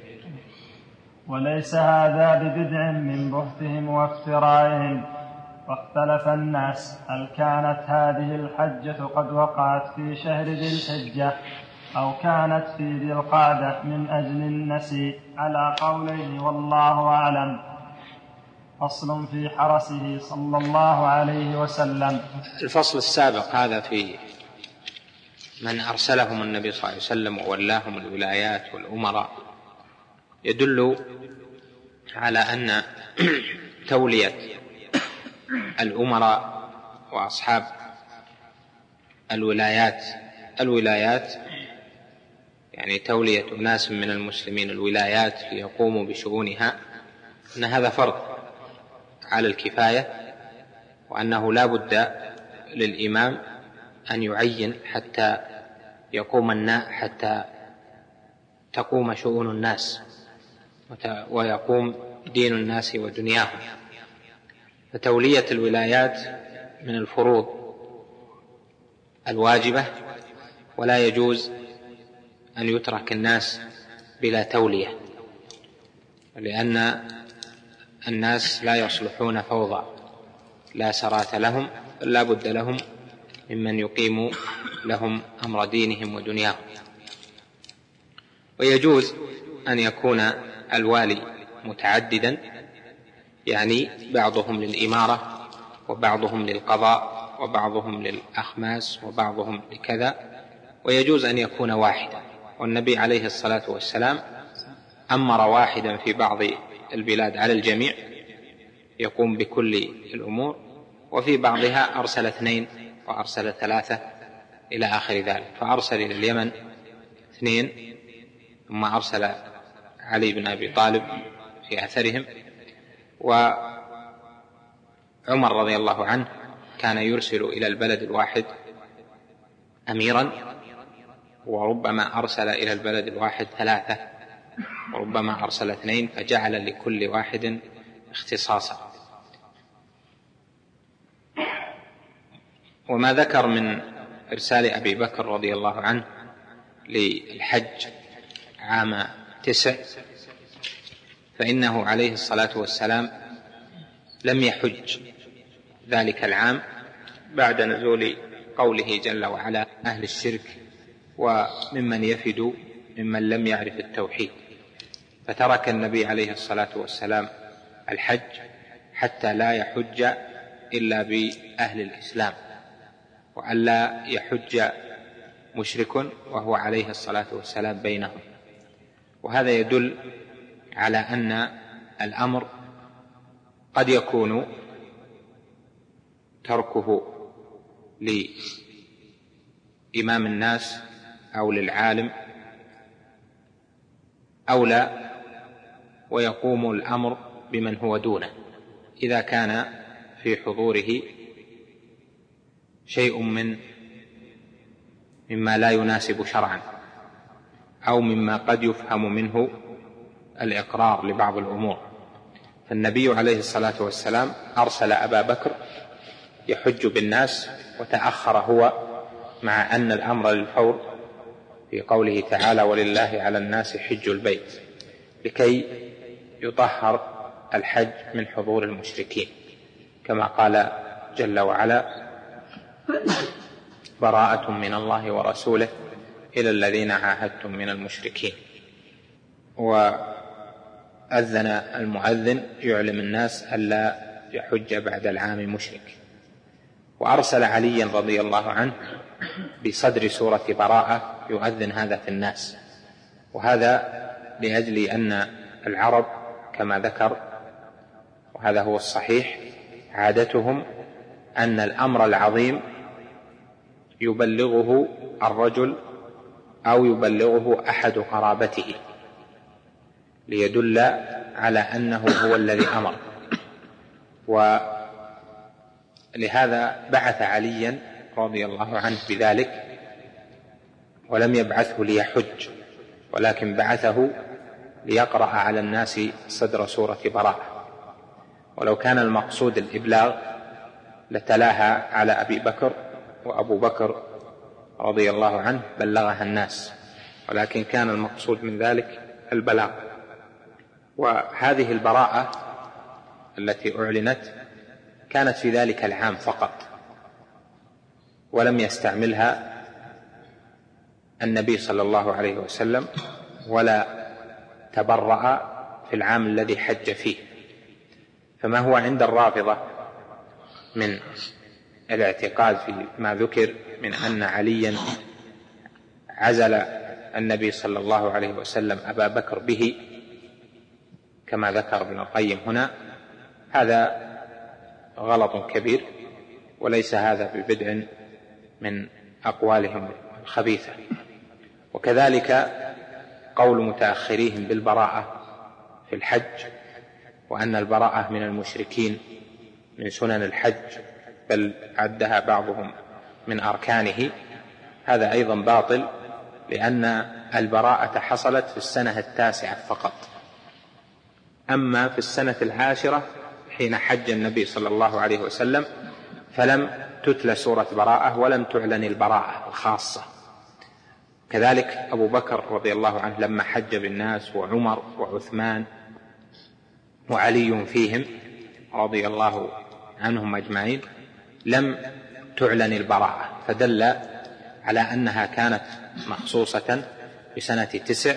وليس هذا ببدع من بهتهم وافترائهم. واختلف الناس هل كانت هذه الحجة قد وقعت في شهر ذي الحجة أو كانت في ذي القعدة من أجل النسي؟ على قولين والله أعلم. فصل في حرسه صلى الله عليه وسلم. الفصل السابق هذا في من أرسلهم النبي صلى الله عليه وسلم وولاهم الولايات والأمراء يدل على أن تولية الأمراء وأصحاب الولايات الولايات يعني تولية أناس من المسلمين الولايات ليقوموا بشؤونها أن هذا فرض. على الكفاية وأنه لا بد للإمام أن يعين حتى يقوم الناس حتى تقوم شؤون الناس ويقوم دين الناس ودنياهم. فتولية الولايات من الفروض الواجبة ولا يجوز أن يترك الناس بلا تولية لأن الناس لا يصلحون فوضى لا سرات لهم بل لا بد لهم ممن يقيم لهم أمر دينهم ودنياهم. ويجوز أن يكون الوالي متعددا يعني بعضهم للإمارة وبعضهم للقضاء وبعضهم للأخماس وبعضهم لكذا ويجوز أن يكون واحدا. والنبي عليه الصلاة والسلام أمر واحدا في بعض البلاد على الجميع يقوم بكل الأمور وفي بعضها أرسل اثنين وأرسل ثلاثة إلى آخر ذلك. فأرسل إلى اليمن اثنين ثم أرسل علي بن أبي طالب في أثرهم. وعمر رضي الله عنه كان يرسل إلى البلد الواحد أميرا وربما أرسل إلى البلد الواحد ثلاثة. وربما أرسل اثنين فجعل لكل واحد اختصاصا. وما ذكر من إرسال أبي بكر رضي الله عنه للحج عام تسع فإنه عليه الصلاة والسلام لم يحج ذلك العام بعد نزول قوله جل وعلا أهل الشرك وممن يفد ممن لم يعرف التوحيد. فترك النبي عليه الصلاة والسلام الحج حتى لا يحج إلا بأهل الإسلام. والا يحج مشرك وهو عليه الصلاة والسلام بينهم. وهذا يدل على أن الأمر قد يكون تركه لإمام الناس أو للعالم أولى ويقوم الأمر بمن هو دونه إذا كان في حضوره شيء من مما لا يناسب شرعا أو مما قد يفهم منه الإقرار لبعض الأمور. فالنبي عليه الصلاة والسلام أرسل أبا بكر يحج بالناس وتأخر هو مع أن الأمر للفور في قوله تعالى ولله على الناس حج البيت لكي يطهر الحج من حضور المشركين. كما قال جل وعلا براءة من الله ورسوله إلى الذين عاهدتم من المشركين. وأذن المؤذن يعلم الناس ألا يحج بعد العام مشرك. وأرسل عليا رضي الله عنه بصدر سورة براءة يؤذن هذا في الناس. وهذا لأجل أن العرب كما ذكر وهذا هو الصحيح عادتهم أن الأمر العظيم يبلغه الرجل أو يبلغه أحد قرابته ليدل على أنه هو الذي أمر. ولهذا بعث عليا رضي الله عنه بذلك ولم يبعثه ليحج ولكن بعثه ليقرأ على الناس صدر سورة براءة. ولو كان المقصود الإبلاغ لتلاها على أبي بكر وأبو بكر رضي الله عنه بلغها الناس ولكن كان المقصود من ذلك البلاغ. وهذه البراءة التي أعلنت كانت في ذلك العام فقط ولم يستعملها النبي صلى الله عليه وسلم ولا تبرأ في العام الذي حج فيه. فما هو عند الرافضة من الاعتقاد في ما ذكر من أن عليا عزل النبي صلى الله عليه وسلم أبا بكر به كما ذكر ابن القيم هنا. هذا غلط كبير وليس هذا ببدع من أقوالهم الخبيثة. وكذلك قول متأخريهم بالبراءة في الحج وأن البراءة من المشركين من سنن الحج بل عدها بعضهم من أركانه. هذا أيضا باطل لأن البراءة حصلت في السنة التاسعة فقط. أما في السنة العاشرة حين حج النبي صلى الله عليه وسلم فلم تتلى سورة براءة ولم تعلن البراءة الخاصة. كذلك أبو بكر رضي الله عنه لما حج بالناس وعمر وعثمان وعلي فيهم رضي الله عنهم أجمعين لم تعلن البراءة فدل على أنها كانت مخصوصة بسنة تسع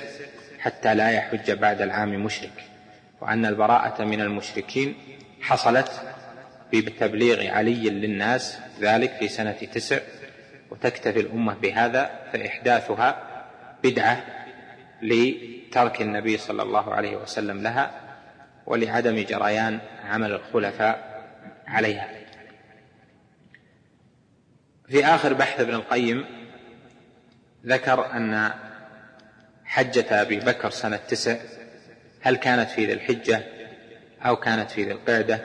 حتى لا يحج بعد العام مشرك وأن البراءة من المشركين حصلت بتبليغ علي للناس ذلك في سنة تسع وتكتفي الأمة بهذا فإحداثها بدعة لترك النبي صلى الله عليه وسلم لها ولعدم جريان عمل الخلفاء عليها. في آخر بحث ابن القيم ذكر أن حجة أبي بكر سنة تسع هل كانت في ذي الحجة أو كانت في ذي القعدة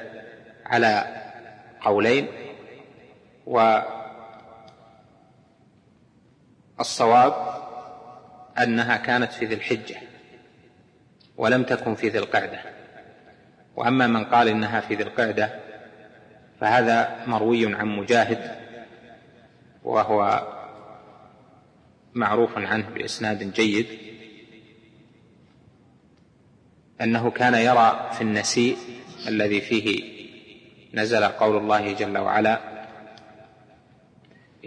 على قولين؟ والصواب أنها كانت في ذي الحجة ولم تكن في ذي القعدة. وأما من قال إنها في ذي القعدة فهذا مروي عن مجاهد وهو معروف عنه بإسناد جيد أنه كان يرى في النسيء الذي فيه نزل قول الله جل وعلا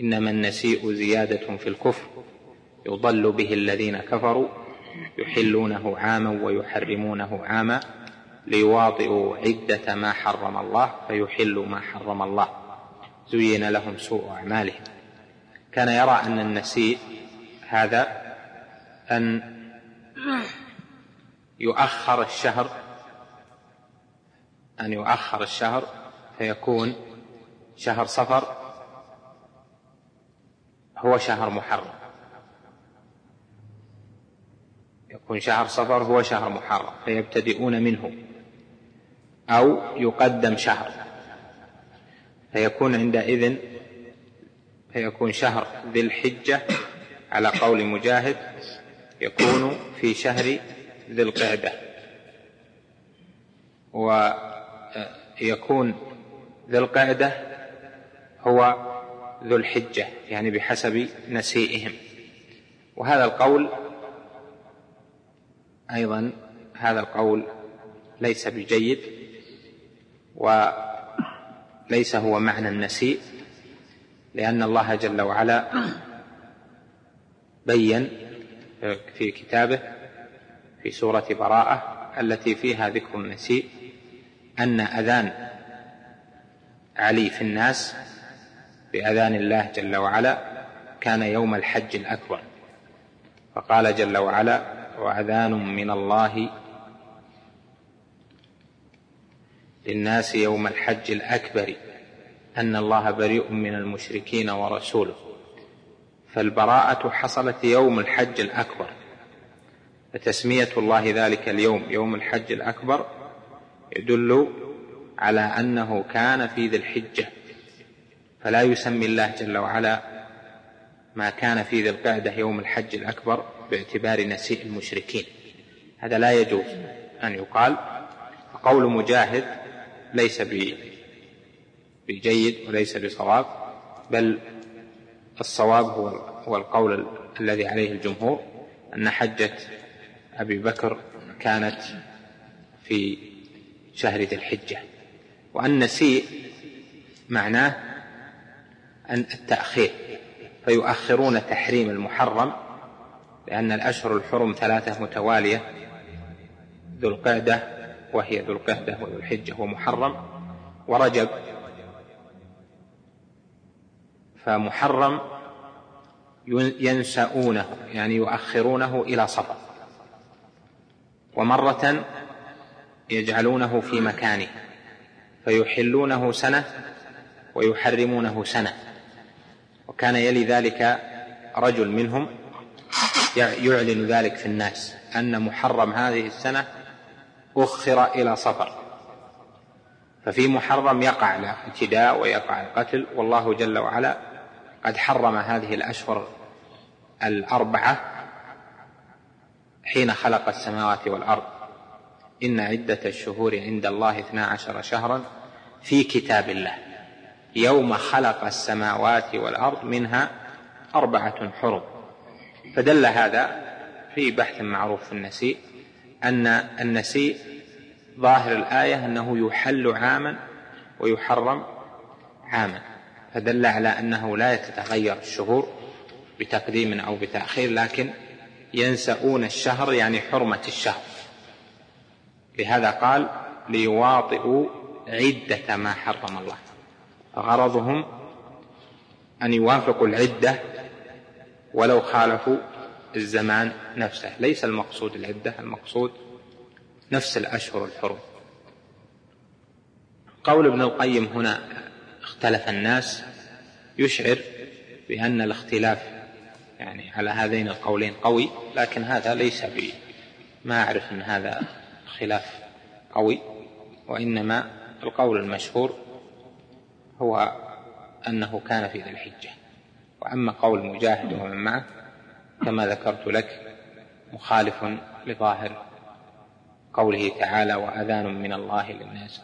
إنما النسيء زيادة في الكفر. يضل به الذين كفروا يحلونه عاما ويحرمونه عاما ليواطئوا عدة ما حرم الله فيحلوا ما حرم الله. زين لهم سوء أعمالهم. كان يرى أن النسيء هذا أن يؤخر الشهر أن يؤخر الشهر فيكون شهر صفر هو شهر محرم. يكون شهر صفر هو شهر محرم فيبتدئون منه. أو يقدم شهر. فيكون عندئذ فيكون شهر ذي الحجة على قول مجاهد يكون في شهر ذي القعدة. ويكون ذي القعدة هو ذو الحجة يعني بحسب نسيئهم. وهذا القول أيضا هذا القول ليس بجيد وليس هو معنى النسيء لأن الله جل وعلا بين في كتابه في سورة براءة التي فيها ذكر النسيء أن أذان علي في الناس بأذان الله جل وعلا كان يوم الحج الأكبر. فقال جل وعلا وأذان من الله للناس يوم الحج الأكبر. أن الله بريء من المشركين ورسوله. فالبراءة حصلت يوم الحج الأكبر. فتسمية الله ذلك اليوم يوم الحج الأكبر يدل على أنه كان في ذي الحجة. فلا يسمي الله جل وعلا ما كان في ذي القعدة يوم الحج الأكبر باعتبار نسيء المشركين. هذا لا يجوز أن يقال. قول مجاهد ليس بجيد وليس بصواب بل الصواب هو القول الذي عليه الجمهور أن حجة أبي بكر كانت في شهر ذي الحجة. وأن نسيء معناه التأخير فيؤخرون تحريم المحرم لأن الأشهر الحرم ثلاثة متوالية ذو القعدة وهي ذو القعدة وذو الحجة ومحرم ورجب. فمحرم ينسؤونه يعني يؤخرونه إلى صفر ومرة يجعلونه في مكانه فيحلونه سنة ويحرمونه سنة. وكان يلي ذلك رجل منهم يعلن ذلك في الناس أن محرم هذه السنة أخر إلى صفر. ففي محرم يقع الاعتداء ويقع القتل والله جل وعلا قد حرم هذه الأشهر الأربعة حين خلق السماوات والأرض. إن عدة الشهور عند الله اثنا عشر شهرا في كتاب الله. يوم خلق السماوات والأرض منها أربعة حرم فدل هذا في بحث معروف في النسيء أن النسيء ظاهر الآية أنه يحل عاما ويحرم عاما. فدل على أنه لا تتغير الشهور بتقديم أو بتأخير لكن ينسؤون الشهر يعني حرمة الشهر. لهذا قال ليواطئوا عدة ما حرم الله. غرضهم أن يوافقوا العدة ولو خالفوا الزمان نفسه. ليس المقصود العدة المقصود نفس الأشهر الحرم. قول ابن القيم هنا اختلف الناس يشعر بأن الاختلاف يعني على هذين القولين قوي لكن هذا ليس ب ما أعرف أن هذا خلاف قوي وإنما القول المشهور هو أنه كان في ذي الحجة. وأما قول مجاهد ومن معه كما ذكرت لك مخالف لظاهر قوله تعالى وأذان من الله للناس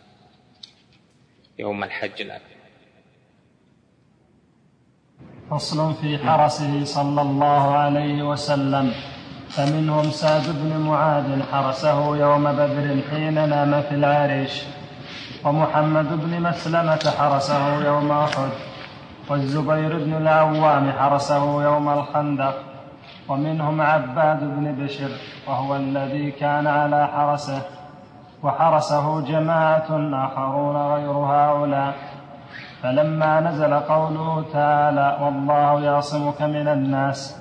يوم الحج الأكبر فصل في حرسه صلى الله عليه وسلم. فمنهم سعد بن معاذ حرسه يوم بدر حين نام في العريش. ومحمد بن مسلمة حرسه يوم أحد والزبير بن العوام حرسه يوم الخندق ومنهم عباد بن بشر وهو الذي كان على حرسه وحرسه جماعة آخرون غير هؤلاء. فلما نزل قوله تعالى والله يعصمك من الناس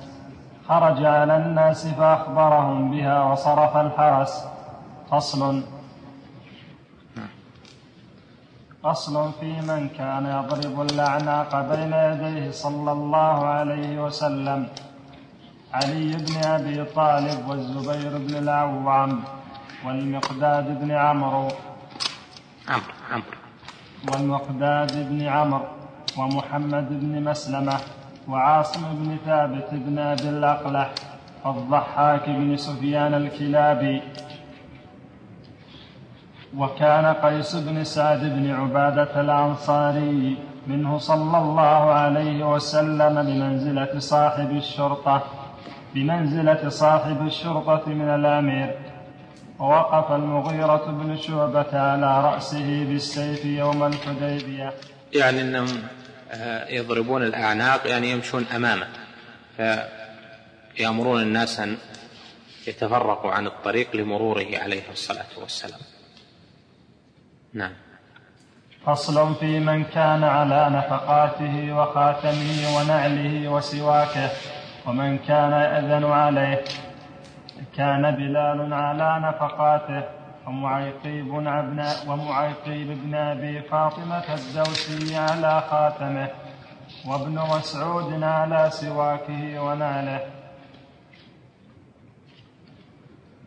خرج على الناس فأخبرهم بها وصرف الحرس. فصل. فصل في من كان يضرب الأعناق بين يديه صلى الله عليه وسلم. علي بن أبي طالب والزبير بن العوام والمقداد بن عمرو. عمرو عمرو. والمقداد بن عمرو ومحمد بن مسلمة وعاصم بن ثابت بن أبي الأقلح والضحاك بن سفيان الكلابي. وكان قيس بن سعد بن عبادة الأنصاري منه صلى الله عليه وسلم بمنزلة صاحب الشرطة بمنزلة صاحب الشرطة من الأمير. ووقف المغيرة بن شعبة على رأسه بالسيف يوم الحديبية. يعني أنهم آه، يضربون الأعناق يعني يمشون أمامه. فيأمرون الناس أن يتفرقوا عن الطريق لمروره عليه الصلاة والسلام. نعم. فصل في من كان على نفقاته وخاتمه ونعله وسواكه ومن كان يأذن عليه كان بلال على نفقاته ومعيقيب بن ومعيقيب بن أبي فاطمة الدوسي على خاتمه وابن مسعود على سواكه ونعله.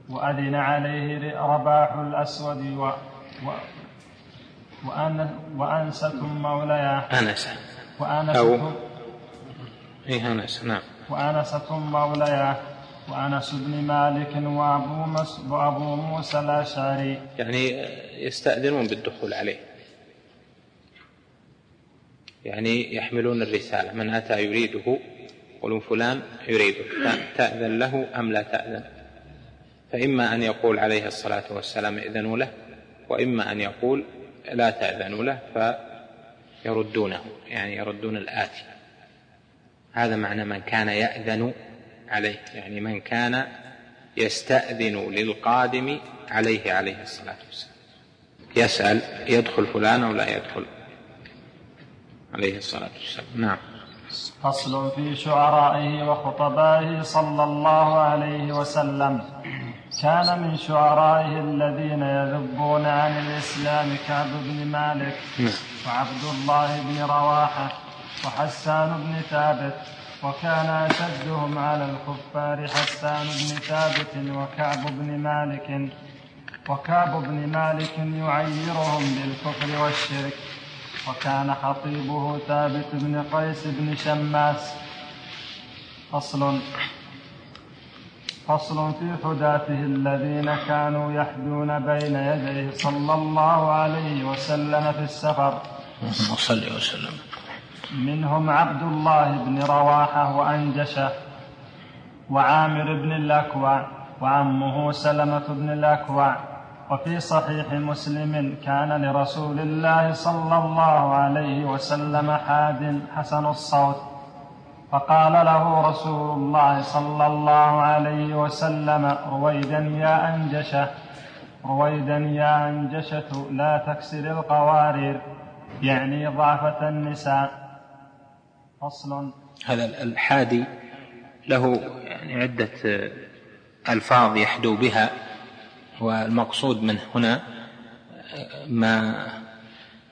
وأذن عليه رباح الأسود و وأن وأنسة مولاه أنسة وأنسة أو. إيه أنسة نعم. وأنسة مولاه وأنس بن مالك وأبو, مس وأبو موسى الأشعري. يعني يستأذنون بالدخول عليه. يعني يحملون الرسالة. من أتى يريده. يقولون فلان يريده تأذن له أم لا تأذن؟ فإما أن يقول عليه الصلاة والسلام ائذنوا له وإما أن يقول لا تأذنوا له فيردونه يعني يردون الآتي. هذا معنى من كان يأذن عليه يعني من كان يستأذن للقادم عليه عليه الصلاة والسلام. يسأل يدخل فلان أو لا يدخل عليه الصلاة والسلام. نعم. فصل في شعرائه وخطبائه صلى الله عليه وسلم. كان من شعرائه الذين يذبون عن الإسلام كعب بن مالك نعم. وعبد الله بن رواحة وحسان بن ثابت وكان أشدهم على الكفار حسان بن ثابت وكعب بن مالك. وكعب بن مالك يعيرهم بالكفر والشرك. وكان خطيبه ثابت بن قيس بن شماس. فصل. فصل في حداته الذين كانوا يحدون بين يديه صلى الله عليه وسلم في السفر. صلى وسلم. منهم عبد الله بن رواحة وأنجشة وعامر بن الأكوع وعمه سلمة بن الأكوع. وفي صحيح مسلم كان لرسول الله صلى الله عليه وسلم حاد حسن الصوت. فقال له رسول الله صلى الله عليه وسلم رويدا يا أنجشة رويدا يا أنجشة لا تكسر القوارير. يعني ضعفة النساء. فصل. هذا الحادي له يعني عدة ألفاظ يحدو بها والمقصود من هنا ما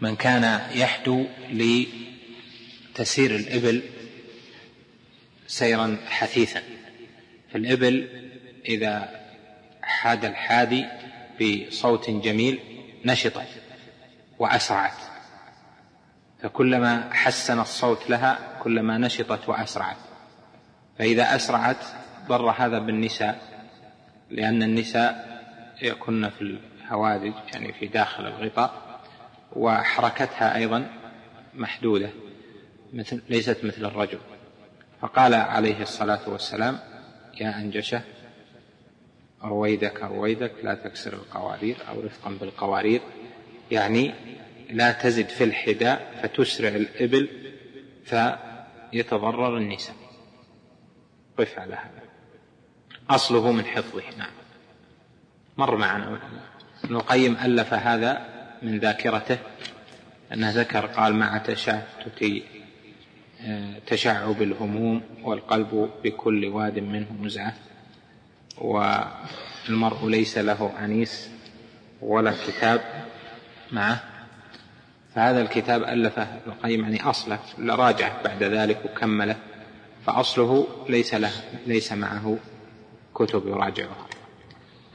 من كان يحدو لتسير الإبل سيرا حثيثا. فالإبل إذا حاد الحادي بصوت جميل نشطت وأسرعت. فكلما حسن الصوت لها كلما نشطت وأسرعت. فإذا أسرعت ضر هذا بالنساء لأن النساء يكن في الهوادج يعني في داخل الغطاء وحركتها أيضا محدودة مثل ليست مثل الرجل. فقال عليه الصلاة والسلام يا أنجشة رويدك رويدك لا تكسر القوارير أو رفقا بالقوارير. يعني لا تزد في الحداء فتسرع الإبل فيتضرر النساء. قف على هذا. أصله من حفظه. نعم. مر معنا. ابن القيم ألف هذا من ذاكرته أنه ذكر قال مع تشتت تشعب الهموم والقلب بكل واد منه نزعة والمرء ليس له أنيس ولا كتاب معه. فهذا الكتاب ألفه ابن القيم يعني أصله راجع بعد ذلك وكمله. فأصله ليس له ليس معه كتب يراجعها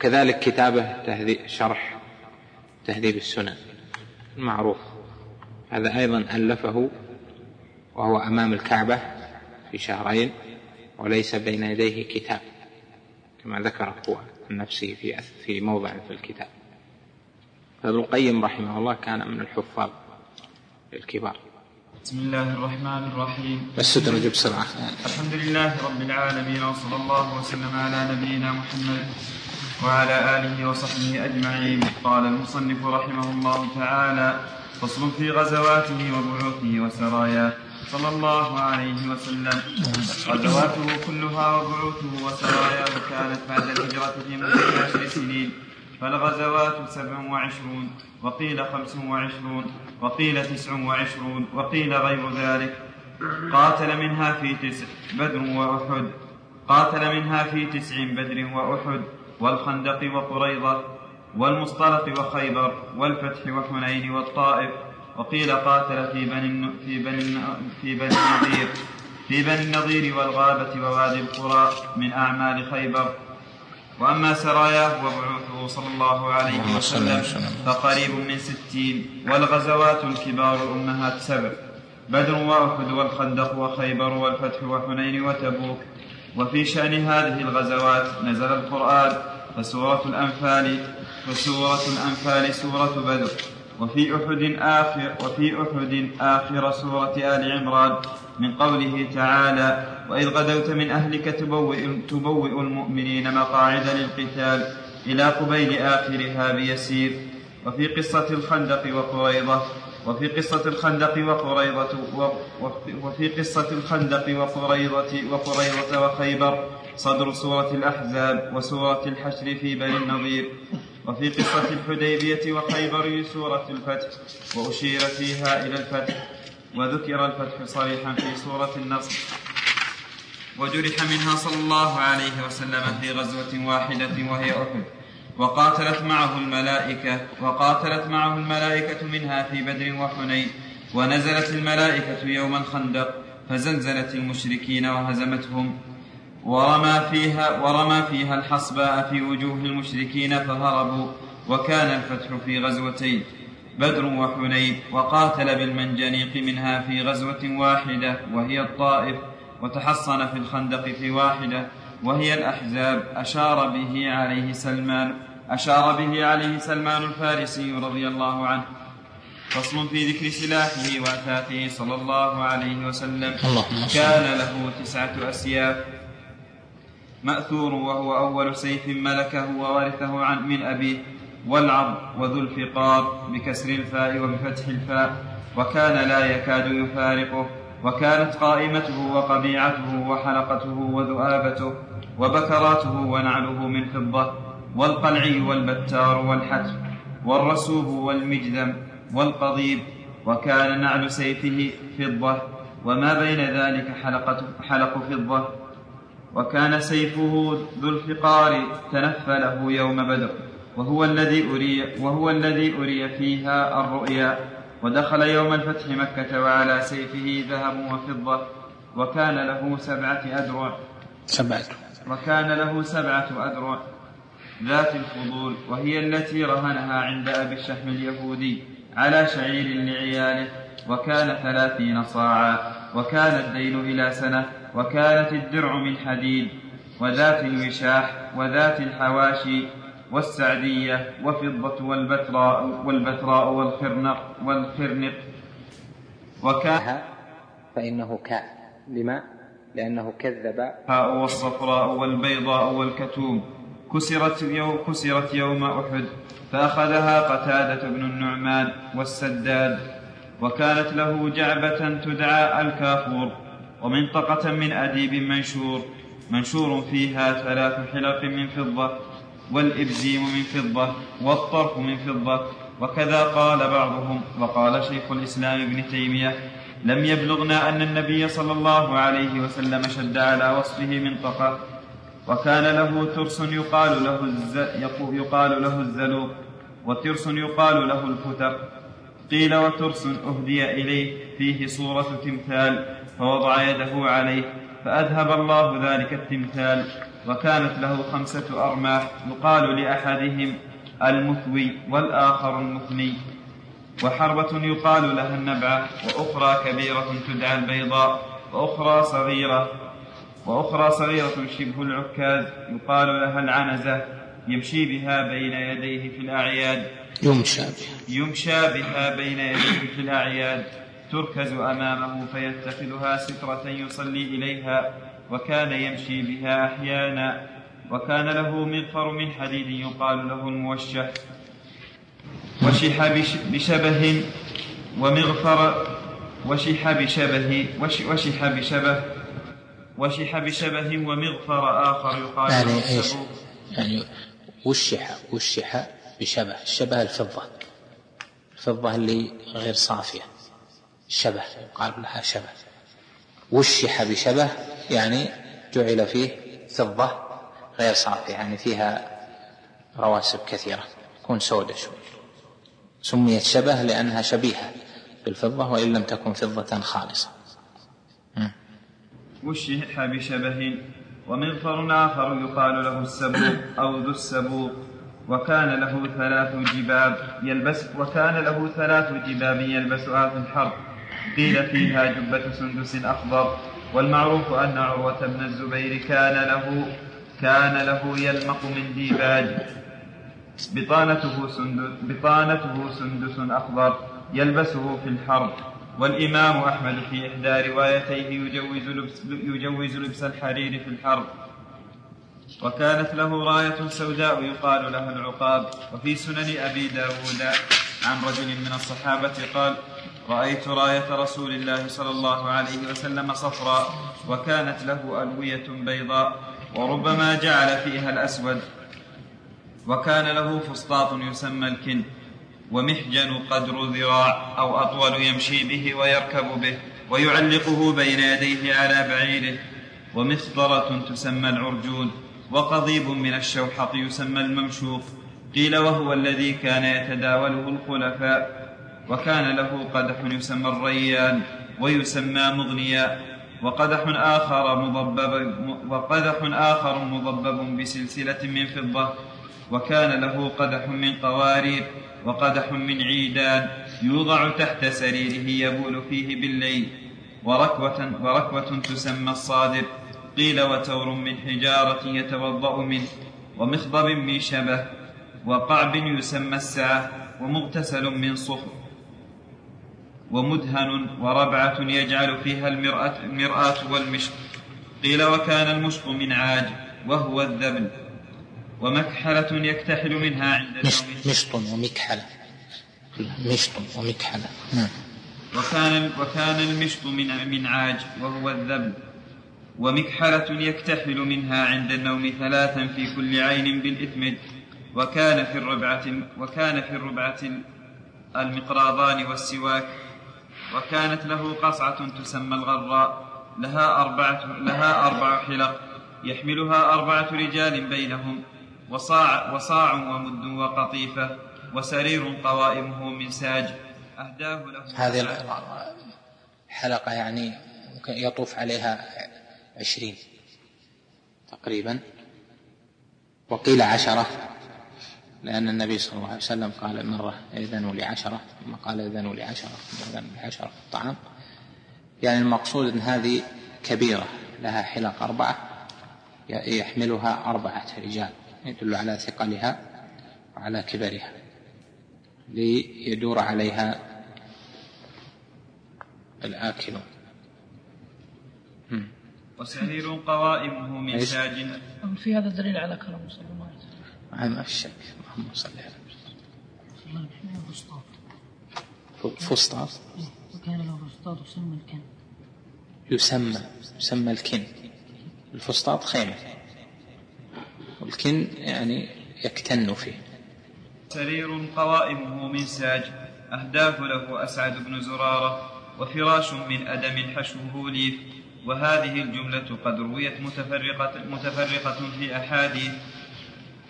كذلك كتابه شرح تهذيب السنن. المعروف. هذا أيضا ألفه وهو أمام الكعبة في شهرين وليس بين يديه كتاب كما ذكر هو عن نفسه في في موضع في الكتاب. فابن القيم رحمه الله كان من الحفاظ الكبار بسم الله الرحمن الرحيم. بس تدرج بسرعة الحمد لله رب العالمين وصلى الله وسلم على نبينا محمد وعلى آله وصحبه أجمعين. قال المصنف رحمه الله تعالى فصل في غزواته وبعوثه وسراياه. صلى الله عليه وسلم. غزواته كلها وبعوثه وسراياه كانت بعد الهجرة في مدة عشر سنين. فالغزوات سبع وعشرون وقيل خمس وعشرون وقيل تسع وعشرون وقيل غير ذلك. قاتل منها في تسع بدر وأحد. قاتل منها في تسع بدر وأحد. والخندق وقريضة والمصطلق وخيبر والفتح وحنين والطائف. وقيل قاتل في بني في بني في بني النضير. في بني النضير والغابة ووادي القرى من أعمال خيبر. وأما سراياه وبعوثه صلى الله عليه وسلم فقريب من ستين. والغزوات الكبار الأمهات سبع. بدر وأحد والخندق وخيبر والفتح وحنين وتبوك. وفي شأن هذه الغزوات نزل القرآن فسورة الأنفال فسورة الأنفال سورة بدر. وفي أحد آخر وفي أحد آخر سورة آل عمران من قوله تعالى وإذ غدوت من أهلك تبوئ, تبوئ المؤمنين مقاعد للقتال إلى قبيل آخرها بيسير وفي قصة الخندق وقريضة وفي قصة الخندق وقريضة وفي قصة الخندق وقريضة وقريضة وخيبر صدر سورة الأحزاب وسورة الحشر في بني النظير وفي قصة الحديبية وخيبر سورة الفتح وأشير فيها إلى الفتح وذكر الفتح صريحا في سورة النصر. وجرح منها صلى الله عليه وسلم في غزوة واحدة وهي أحد وقاتلت معه الملائكة وقاتلت معه الملائكة منها في بدر وحنين ونزلت الملائكة يوم الخندق فزلزلت المشركين وهزمتهم. ورمى فيها ورمى فيها الحصباء في وجوه المشركين فهربوا وكان الفتح في غزوتين بدر وحنين وقاتل بالمنجنيق منها في غزوة واحدة وهي الطائف وتحصن في الخندق في واحدة وهي الأحزاب أشار به عليه سلمان أشار به عليه سلمان الفارسي رضي الله عنه. فصل في ذكر سلاحه وأثاثه صلى الله عليه وسلم. كان له تسعة أسياف مأثور وهو أول سيف ملكه وورثه عن من أبيه والعرض وذو الفقار بكسر الفاء وبفتح الفاء وكان لا يكاد يفارقه وكانت قائمته وقبيعته وحلقته وذؤابته وبكراته ونعله من فضة والقلعي والبتار والحتف والرسوب والمجذم والقضيب وكان نعل سيفه فضة وما بين ذلك حلقة حلق فضة. وكان سيفه ذو الفقار تنفله يوم بدر وهو الذي أري وهو الذي أري فيها الرؤيا ودخل يوم الفتح مكة وعلى سيفه ذهب وفضة وكان له سبعة أدرع سبعة. وكان له سبعة أدرع ذات الفضول وهي التي رهنها عند أبي الشحم اليهودي على شعير لعياله وكان ثلاثين صاعا وكان الدين إلى سنة وكانت الدرع من حديد وذات الوشاح وذات الحواشي والسعدية وفضة والبتراء والبتراء والخرنق والخرنق. وكان فإنه كان لما؟ لأنه كذب. هاء والصفراء والبيضاء والكتوم. كسرت يوم, كسرت يوم أحد. فأخذها قتادة بن النعمان والسداد. وكانت له جعبة تدعى الكافور. ومنطقة من أديب منشور منشور فيها ثلاث حلق من فضة والإبزيم من فضة والطرف من فضة وكذا قال بعضهم وقال شيخ الإسلام ابن تيمية لم يبلغنا أن النبي صلى الله عليه وسلم شد على وصفه منطقة وكان له ترس يقال له. يقال له الزلوق وترس يقال له الفتق قيل وترس أهدي إليه فيه صورة تمثال فوضع يده عليه فأذهب الله ذلك التمثال وكانت له خمسة أرماح يقال لأحدهم المثوي والآخر المثني. وحربة يقال لها النبعة وأخرى كبيرة تدعى البيضاء وأخرى صغيرة وأخرى صغيرة شبه العكاز يقال لها العنزة يمشي بها بين يديه في الأعياد. يمشى بها. يمشى بها بين يديه في الأعياد. تركز أمامه فيتخذها سترة يصلي إليها وكان يمشي بها أحيانا وكان له مغفر من حديد يقال له الموشح. وشح بشبه ومغفر. وشح بشبه وش وشح بشبه. وشح بشبه ومغفر آخر يقال يعني له إيش؟ السبوع. يعني وشح وشح بشبه. الشبه الفضة. الفضة اللي غير صافية. شبه يقال لها شبه. وشح بشبه يعني جعل فيه فضة غير صافية يعني فيها رواسب كثيرة تكون سودة شوي. سميت شبه لأنها شبيهة بالفضة وإن لم تكن فضة خالصة. وشح بشبه ومغفر آخر يقال له السبوق أو ذو السبوق وكان له ثلاث جباب يلبس وكان له ثلاث جباب يلبسها في الحرب. قيل فيها جبة سندس أخضر والمعروف أن عروة بن الزبير كان له كان له يلمق من ديباج. بطانته سندس, بطانته سندس أخضر يلبسه في الحرب. والإمام أحمد في إحدى روايتيه يجوز لبس, يجوز لبس الحرير في الحرب. وكانت له راية سوداء يقال لها العقاب. وفي سنن أبي داود عن رجل من الصحابة قال رأيت راية رسول الله صلى الله عليه وسلم صفراء وكانت له ألوية بيضاء وربما جعل فيها الأسود وكان له فسطاط يسمى الكن ومحجن قدر ذراع أو أطول يمشي به ويركب به ويعلقه بين يديه على بعيره ومخضرة تسمى العرجون وقضيب من الشوحط يسمى الممشوق قيل وهو الذي كان يتداوله الخلفاء وكان له قدح يسمى الريان ويسمى مغنيا وقدح آخر مضبب وقدح آخر مضبب بسلسلة من فضة وكان له قدح من قوارير وقدح من عيدان يوضع تحت سريره يبول فيه بالليل وركوة, وركوة تسمى الصادر قيل وتور من حجارة يتوضأ منه ومخضب من شبه وقعب يسمى السعة ومغتسل من صفر ومدهن وربعة يجعل فيها المرأة, المرآة والمشط. قيل وكان المشط من عاج وهو الذبل ومكحلة يكتحل منها عند مشط النوم مشط ومكحلة. مشط ومكحلة. نعم. وكان وكان المشط من من عاج وهو الذبل ومكحلة يكتحل منها عند النوم ثلاثا في كل عين بالإثمد وكان في الربعة وكان في الربعة المقراضان والسواك. وكانت له قصعة تسمى الغراء لها أربعة لها أربع حلق يحملها أربعة رجال بينهم وصاع وصاع ومد وقطيفة وسرير قوائمه من ساج. أهداه له هذه الحلقة يعني يطوف عليها عشرين تقريبا وقيل عشرة. لأن النبي صلى الله عليه وسلم قال مرة إذنوا لعشرة ثم قال إذنوا لعشرة ثم إذنوا لعشرة في الطعام. يعني المقصود أن هذه كبيرة لها حلق أربعة يحملها أربعة رجال يدل على ثقلها وعلى كبرها ليدور عليها الآكلون وسرير قوائمه من؟ ساج في هذا دليل على كلام صلى الله عليه وسلم. ما في شك اللهم صل على فسطاط فسطاط وكان له فسطاط يسمى الكن. يسمى يسمى الكن. الفسطاط خيمة. والكن يعني يكتن فيه. سرير قوائمه من ساج. أهداه له أسعد بن زرارة وفراش من أدم حشوه ليف. وهذه الجملة قد رويت متفرقة, متفرقة في أحاديث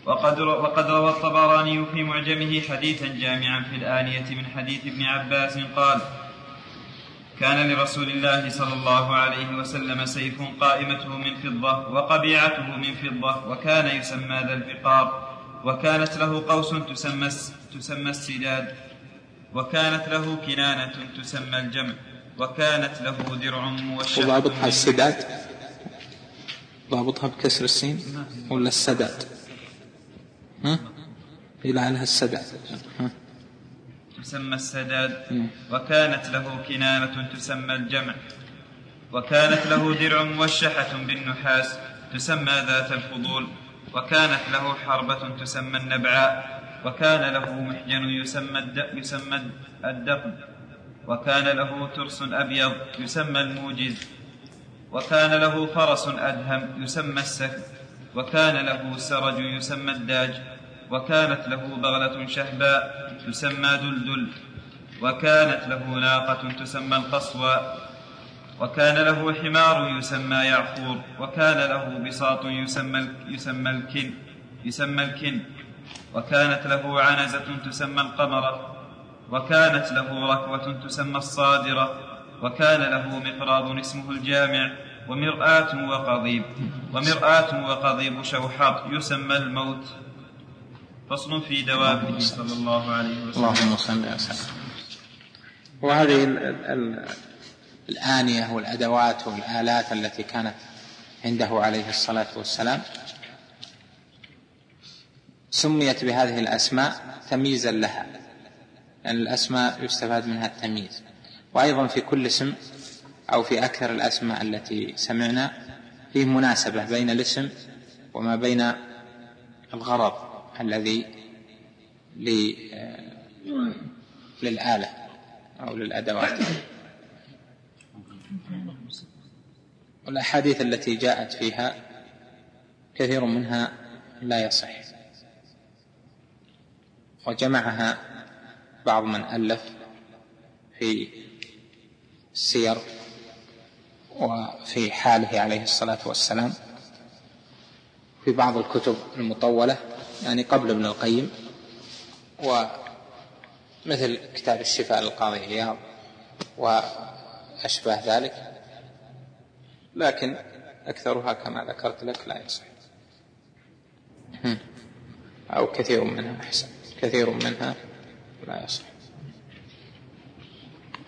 وقد, وقد روى الطبراني في معجمه حديثا جامعا في الآنية من حديث ابن عباس قال كان لرسول الله صلى الله عليه وسلم سيف قائمته من فضة وقبيعته من فضة وكان يسمى ذا الفقار وكانت له قوس تسمى تسمى السداد وكانت له كنانة تسمى الجمع وكانت له درع موشحة وضابطها السداد؟ ضابطها بكسر السين؟ ولا السداد؟ ها؟ لعلها السداد ها؟ تسمى السداد. وكانت له كنانة تسمى الجمع. وكانت له درع موشحة بالنحاس تسمى ذات الفضول. وكانت له حربة تسمى النبعاء وكان له محجن يسمى يسمى الدقن وكان له ترس أبيض يسمى الموجز. وكان له فرس أدهم يسمى السك وكان له سرج يسمى الداج وكانت له بغلة شهباء تسمى دلدل وكانت له ناقة تسمى القصوى وكان له حمار يسمى يعفور وكان له بساط يسمى يسمى الكن يسمى الكن وكانت له عنزة تسمى القمرة وكانت له ركوة تسمى الصادرة وكان له مقراض اسمه الجامع ومرآة وقضيب ومرآة وقضيب شوحاط يسمى الموت. فصل في دوابه صلى الله عليه وسلم. اللهم صل وسلم. وهذه الآنية والأدوات والآلات التي كانت عنده عليه الصلاة والسلام سميت بهذه الأسماء تمييزا لها لأن يعني الأسماء يستفاد منها التمييز. وأيضا في كل اسم أو في أكثر الأسماء التي سمعنا فيه مناسبة بين الاسم وما بين الغرض الذي للآلة أو للأدوات. والأحاديث التي جاءت فيها كثير منها لا يصح. وجمعها بعض من ألف في السير وفي حاله عليه الصلاة والسلام في بعض الكتب المطولة يعني قبل ابن القيم ومثل كتاب الشفاء للقاضي عياض وأشباه ذلك لكن أكثرها كما ذكرت لك لا يصح. أو كثير منها أحسن. كثير منها لا يصح.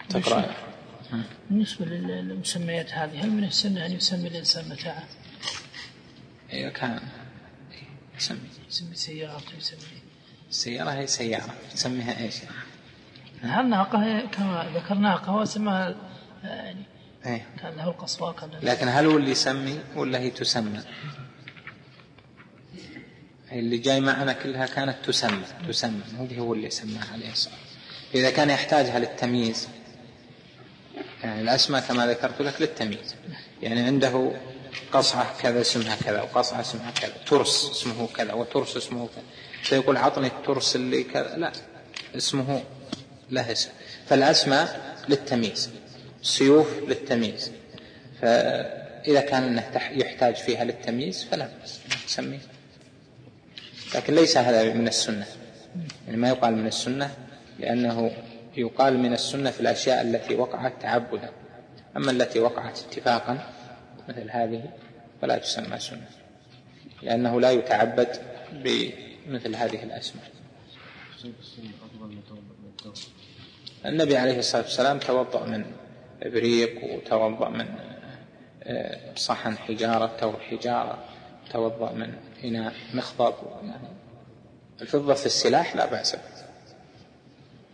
تقرأ. بالنسبة للمسميات هذه هل من السنة أن يسمي الإنسان متاعه؟ إذا كان يسمي. يسمي سيارة يسمي السيارة هي سيارة. تسميها إيش؟ هل ناقة؟ كما ذكر ناقة واسمها يعني إيه. كان له القصواء كان له لكن هل هو اللي يسمي ولا هي تسمى؟ اللي جاي معنا كلها كانت تسمى تسمى. مو هو اللي سماها عليه الصلاة إذا كان يحتاجها للتمييز يعني الأسماء كما ذكرت لك للتمييز. يعني عنده قصعة كذا اسمها كذا وقصعة اسمها كذا ترس اسمه كذا وترس اسمه كذا. فيقول عطني الترس اللي كذا. لا اسمه له اسم فالأسماء للتمييز السيوف للتمييز. فإذا كان يحتاج فيها للتمييز فلا بأس سميه لكن ليس هذا من السنة. يعني ما يقال من السنة لأنه يقال من السنة في الأشياء التي وقعت تعبدا. أما التي وقعت اتفاقا مثل هذه فلا تسمى سنة لأنه لا يتعبد بمثل هذه الأسماء. النبي عليه الصلاة والسلام توضأ من إبريق وتوضأ من آه، صحن حجارة تور حجارة توضأ من إناء مخضب يعني الفضة في السلاح لا بأس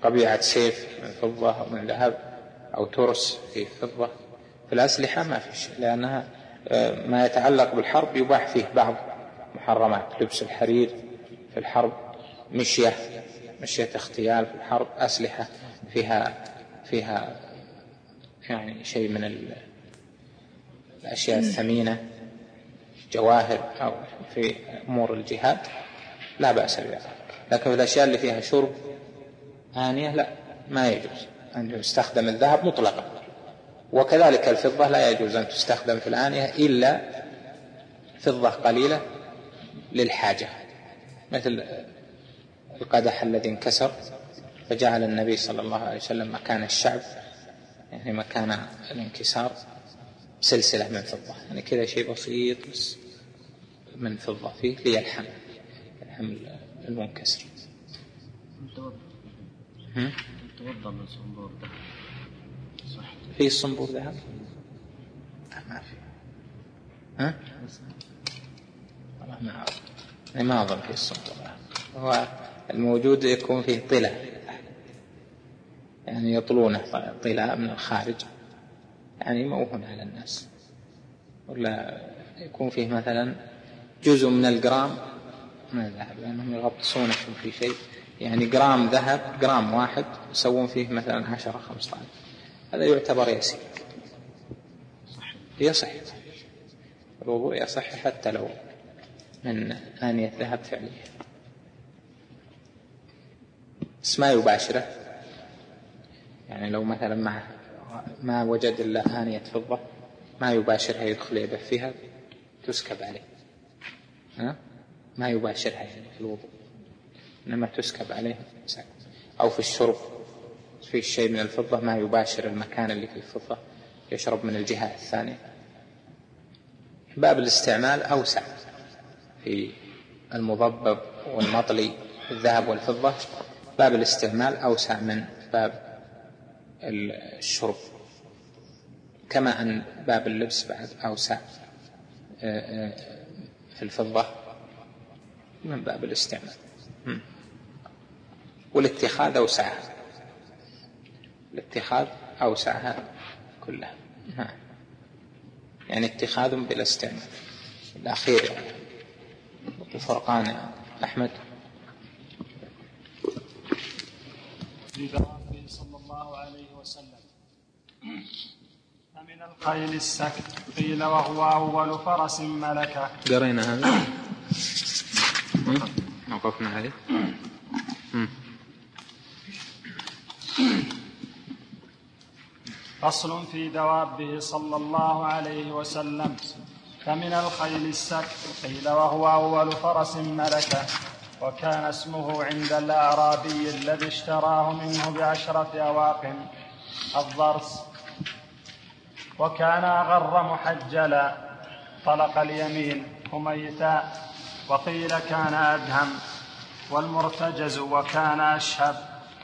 قبيعة سيف من فضة أو من ذهب أو ترس في فضة. في الأسلحة ما في شيء لأنها آه، ما يتعلق بالحرب يباح فيه بعض محرمات لبس الحرير في الحرب مشية مشية اغتيال في الحرب أسلحة فيها فيها يعني شيء من الأشياء الثمينة جواهر أو في أمور الجهاد لا بأس بذلك. لكن في الأشياء اللي فيها شرب آنية؟ لا ما يجوز. أن يستخدم الذهب مطلقا. وكذلك الفضة لا يجوز أن تستخدم في الآنية إلا فضة قليلة للحاجة. مثل القدح الذي انكسر فجعل النبي صلى الله عليه وسلم مكان الشعب يعني مكان الانكسار سلسلة من فضة. يعني كذا شيء بسيط بس من فضة فيه ليلحم يلحم المنكسر. توضا من صنبور في الصنبور ذهب ما في. ها؟ والله ما أعرف. ما أظن في الصنبور ذهب هو الموجود يكون فيه طلة يعني يطلونه طلاء من الخارج. يعني موهن على الناس. ولا يكون فيه مثلا جزء من الجرام. من الذهب لأنهم يغطسونه في شيء. يعني جرام ذهب جرام واحد يسوون فيه مثلا عشرة خمسة عشر هذا يعتبر يسير. يصح. الوضوء يصح حتى لو من آنية ذهب فعلية بس ما يباشره. يعني لو مثلا ما ما وجد إلا آنية فضة ما يباشرها يدخل يده فيها تسكب عليه. ها؟ ما يباشرها يعني في الوضوء. إنما تسكب عليه أو في الشرب. في شيء من الفضة ما يباشر المكان اللي في الفضة. يشرب من الجهة الثانية. باب الاستعمال أوسع. في المضبب والمطلي الذهب والفضة. باب الاستعمال أوسع من باب الشرب. كما أن باب اللبس بعد أوسع آه، آه، في الفضة من باب الاستعمال. والاتخاذ أوسعها الاتخاذ أوسعها كلها يعني اتخاذ بلا استعمال. الأخير الفرقان أحمد. بدوامه صلى الله عليه وسلم. فمن الخيل السكت. قيل وهو أول فرس ملكه. قرينا هذا. *coughs* وقفنا عليه فصل في دوابه صلى الله عليه وسلم فمن الخيل السكت قيل وهو أول فرس ملكه وكان اسمه عند الأعرابي الذي اشتراه منه بعشرة أواق الضرس. وكان أغر محجلا طلق اليمين هميتا وقيل كان أدهم والمرتجز وكان أشهب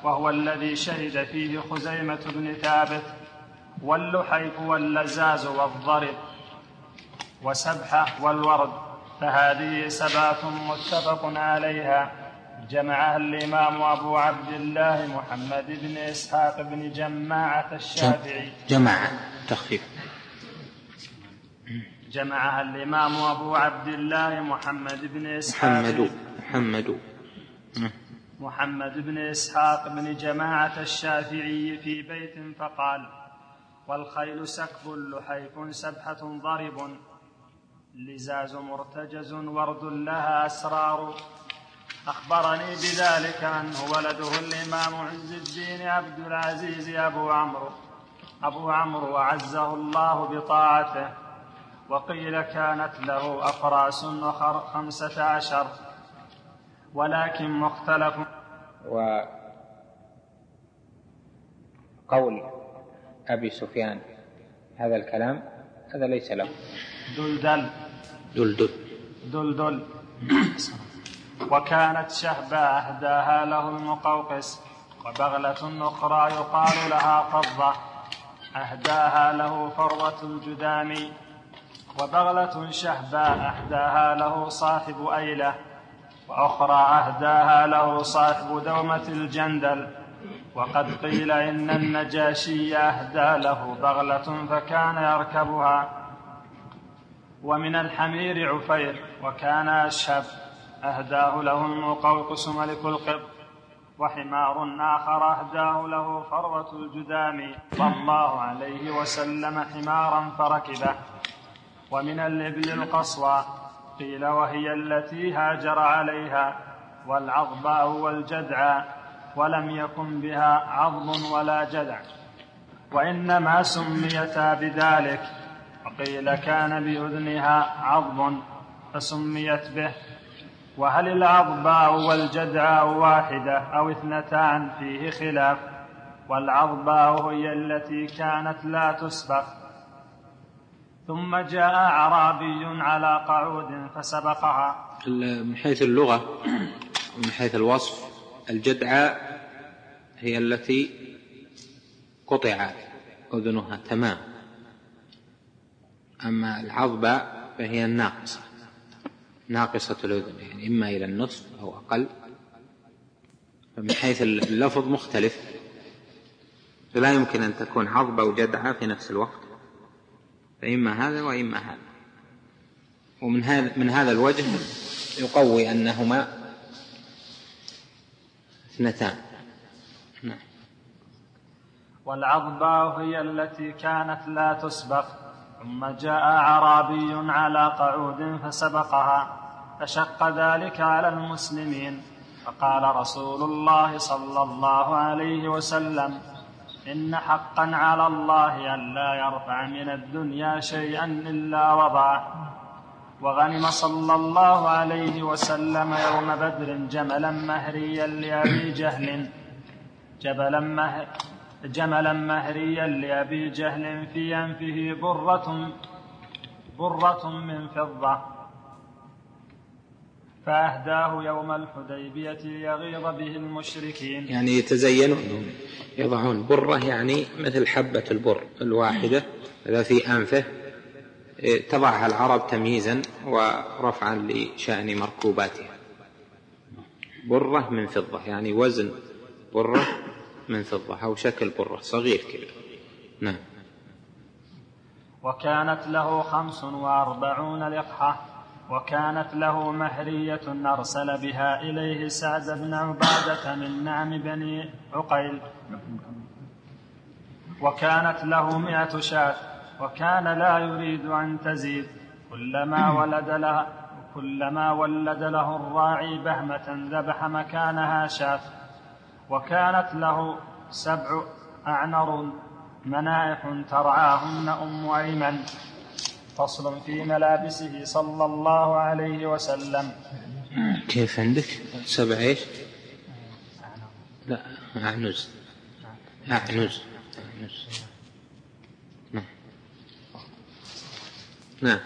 وهو الذي شهد فيه خزيمة بن ثابت واللحيف واللزاز والضرب وسبحة والورد فهذه سبعة متفق عليها جمعها الإمام أبو عبد الله محمد بن إسحاق بن جماعة الشافعي. جمع تخفيف. جمعها الإمام أبو عبد الله محمد بن إسحاق. محمد محمد. محمد بن إسحاق بن جماعة الشافعي في بيت فقال والخيل سكب لحيف سبحة ضرب لزاز مرتجز ورد لها أسرار. أخبرني بذلك أنه ولده الإمام عز الدين عبد العزيز أبو عمرو أبو عمرو وعزه الله بطاعته. وقيل كانت له أفراس أخر خمسة عشر ولكن مختلف. وقول أبي سفيان هذا الكلام هذا ليس له. دلدل. دلدل. دلدل. وكانت شهبة أهداها له المقوقس وبغلة أخرى يقال لها فضة أهداها له فروة الجدامي. وبغلة شهباء أهداها له صاحب أيلة وأخرى أهداها له صاحب دومة الجندل. وقد قيل إن النجاشي أهدى له بغلة فكان يركبها. ومن الحمير عفير وكان أشهب أهداه له المقوقس ملك القبط وحمار آخر أهداه له فروة الجدام. صلى الله عليه وسلم حمارا فركبه. ومن الإبل القصوى قيل وهي التي هاجر عليها والعظباء والجدعى ولم يكن بها عظم ولا جدع. وإنما سميتا بذلك وقيل كان بأذنها عظم فسميت به. وهل العظباء والجدعاء واحدة أو اثنتان فيه خلاف؟ والعظباء هي التي كانت لا تسبق. ثم جاء أعرابي على قعود فسبقها. من حيث اللغة ومن حيث الوصف الجدعاء هي التي قطع أذنها. تمام. أما العضباء فهي الناقصة ناقصة الأذن يعني إما إلى النصف أو أقل. فمن حيث اللفظ مختلف. فلا يمكن أن تكون عضبة وجدعة في نفس الوقت. فإما هذا وإما هذا. ومن هذا من هذا الوجه يقوي أنهما اثنتان. نعم. هي التي كانت لا تسبق ثم جاء أعرابي على قعود فسبقها فشق ذلك على المسلمين فقال رسول الله صلى الله عليه وسلم إن حقا على الله أن لا يرفع من الدنيا شيئا إلا وضعه. وغنم صلى الله عليه وسلم يوم بدر جملا مهريا لأبي جهل. جبلا مهر جملا مهريا لأبي جهل في أنفه برة برة من فضة. فأهداه يوم الحديبية ليغيظ به المشركين. يعني يتزينون يضعون برة يعني مثل حبة البر الواحدة إذا في أنفه. تضعها العرب تمييزا ورفعا لشأن مركوباتها. برة من فضة يعني وزن برة من فضة أو شكل برة صغير كذا نعم. وكانت له خمس وأربعون لقحة. وكانت له مهرية أرسل بها إليه سعد بن عبادة من نعم بني عقيل. وكانت له مئة شاة وكان لا يريد أن تزيد. كلما ولد له كلما ولد له الراعي بهمة ذبح مكانها شاة. وكانت له سبع أعنر منائح ترعاهن أم أيمن. فصل في ملابسه صلى الله عليه وسلم. كيف عندك؟ سبع إيش؟ لا أعنز. أعنز. أعنز نعم. نعم.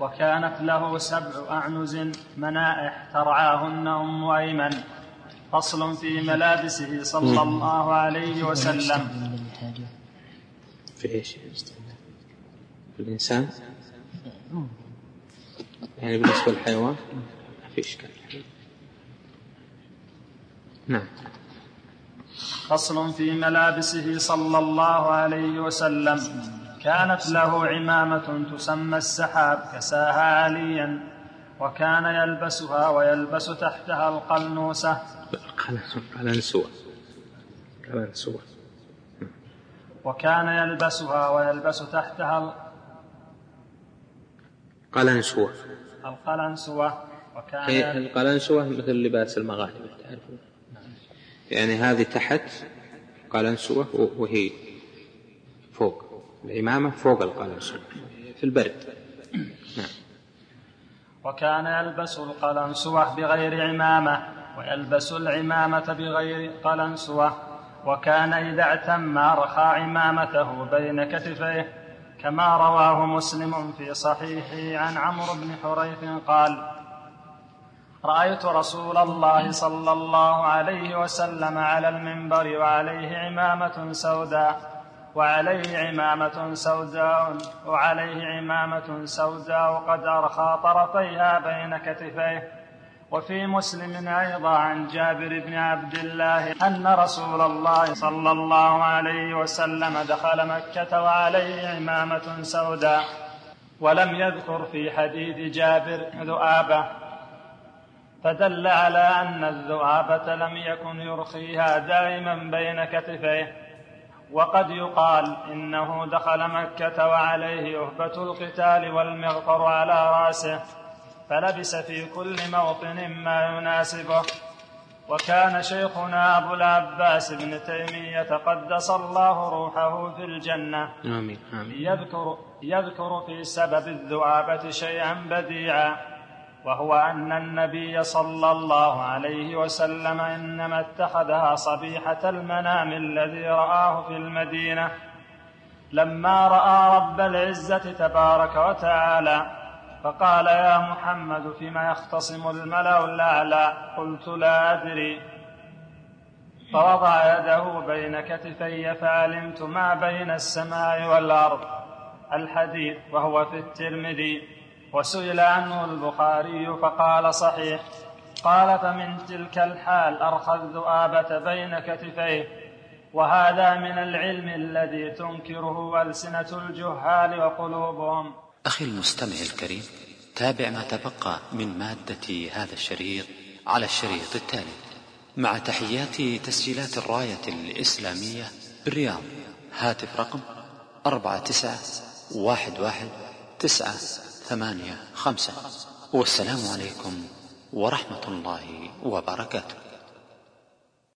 وكانت له سبع أعنز منائح ترعاهن أم أيمن. فصل في ملابسه صلى الله عليه وسلم. في إيش؟ في الإنسان؟ يعني بالنسبة للحيوان؟ ما في إشكال. نعم. فصل في ملابسه صلى الله عليه وسلم. كانت له عمامة تسمى السحاب كساها عليا وكان يلبسها ويلبس تحتها القلنوسة. قلنسوة قلنسوة وكان يلبسها ويلبس تحتها قلنسوة القلنسوة وكان القلنسوة مثل لباس المغاربة تعرفون؟ يعني هذه تحت قلنسوة وهي فوق. العمامة فوق القلنسوة في البرد. نعم. وكان يلبس القلنسوة بغير عمامة ويلبس العمامة بغير قلنسوة وكان إذا اعتم رخى عمامته بين كتفيه كما رواه مسلم في صحيحه عن عمرو بن حريث قال رأيت رسول الله صلى الله عليه وسلم على المنبر وعليه عمامة سوداء وعليه عمامة سوداء وعليه عمامة سوداء قد أرخى طرفيها بين كتفيه وفي مسلم أيضا عن جابر بن عبد الله أن رسول الله صلى الله عليه وسلم دخل مكة وعليه عمامة سوداء ولم يذكر في حديث جابر ذؤابة. فدل على أن الذؤابة لم يكن يرخيها دائما بين كتفيه. وقد يقال إنه دخل مكة وعليه أهبة القتال والمغفر على رأسه. فلبس في كل موطن ما يناسبه. وكان شيخنا أبو العباس بن تيمية قدس الله روحه في الجنة. آمين آمين. يذكر, يذكر في سبب الذؤابة شيئا بديعا وهو أن النبي صلى الله عليه وسلم إنما اتخذها صبيحة المنام الذي رآه في المدينة. لما رأى رب العزة تبارك وتعالى فقال يا محمد فيما يختصم الملأ الأعلى؟ قلت لا أدري. فوضع يده بين كتفي فعلمت ما بين السماء والأرض الحديث وهو في الترمذي. وسئل عنه البخاري فقال صحيح. قال فمن تلك الحال ارخى الذؤابه بين كتفيه. وهذا من العلم الذي تنكره ألسنة الجهال وقلوبهم. أخي المستمع الكريم تابع ما تبقى من مادة هذا الشريط على الشريط التالي. مع تحيات تسجيلات الراية الإسلامية بالرياض هاتف رقم أربعة تسعة واحد واحد تسعة ثمانية خمسة. والسلام عليكم ورحمة الله وبركاته.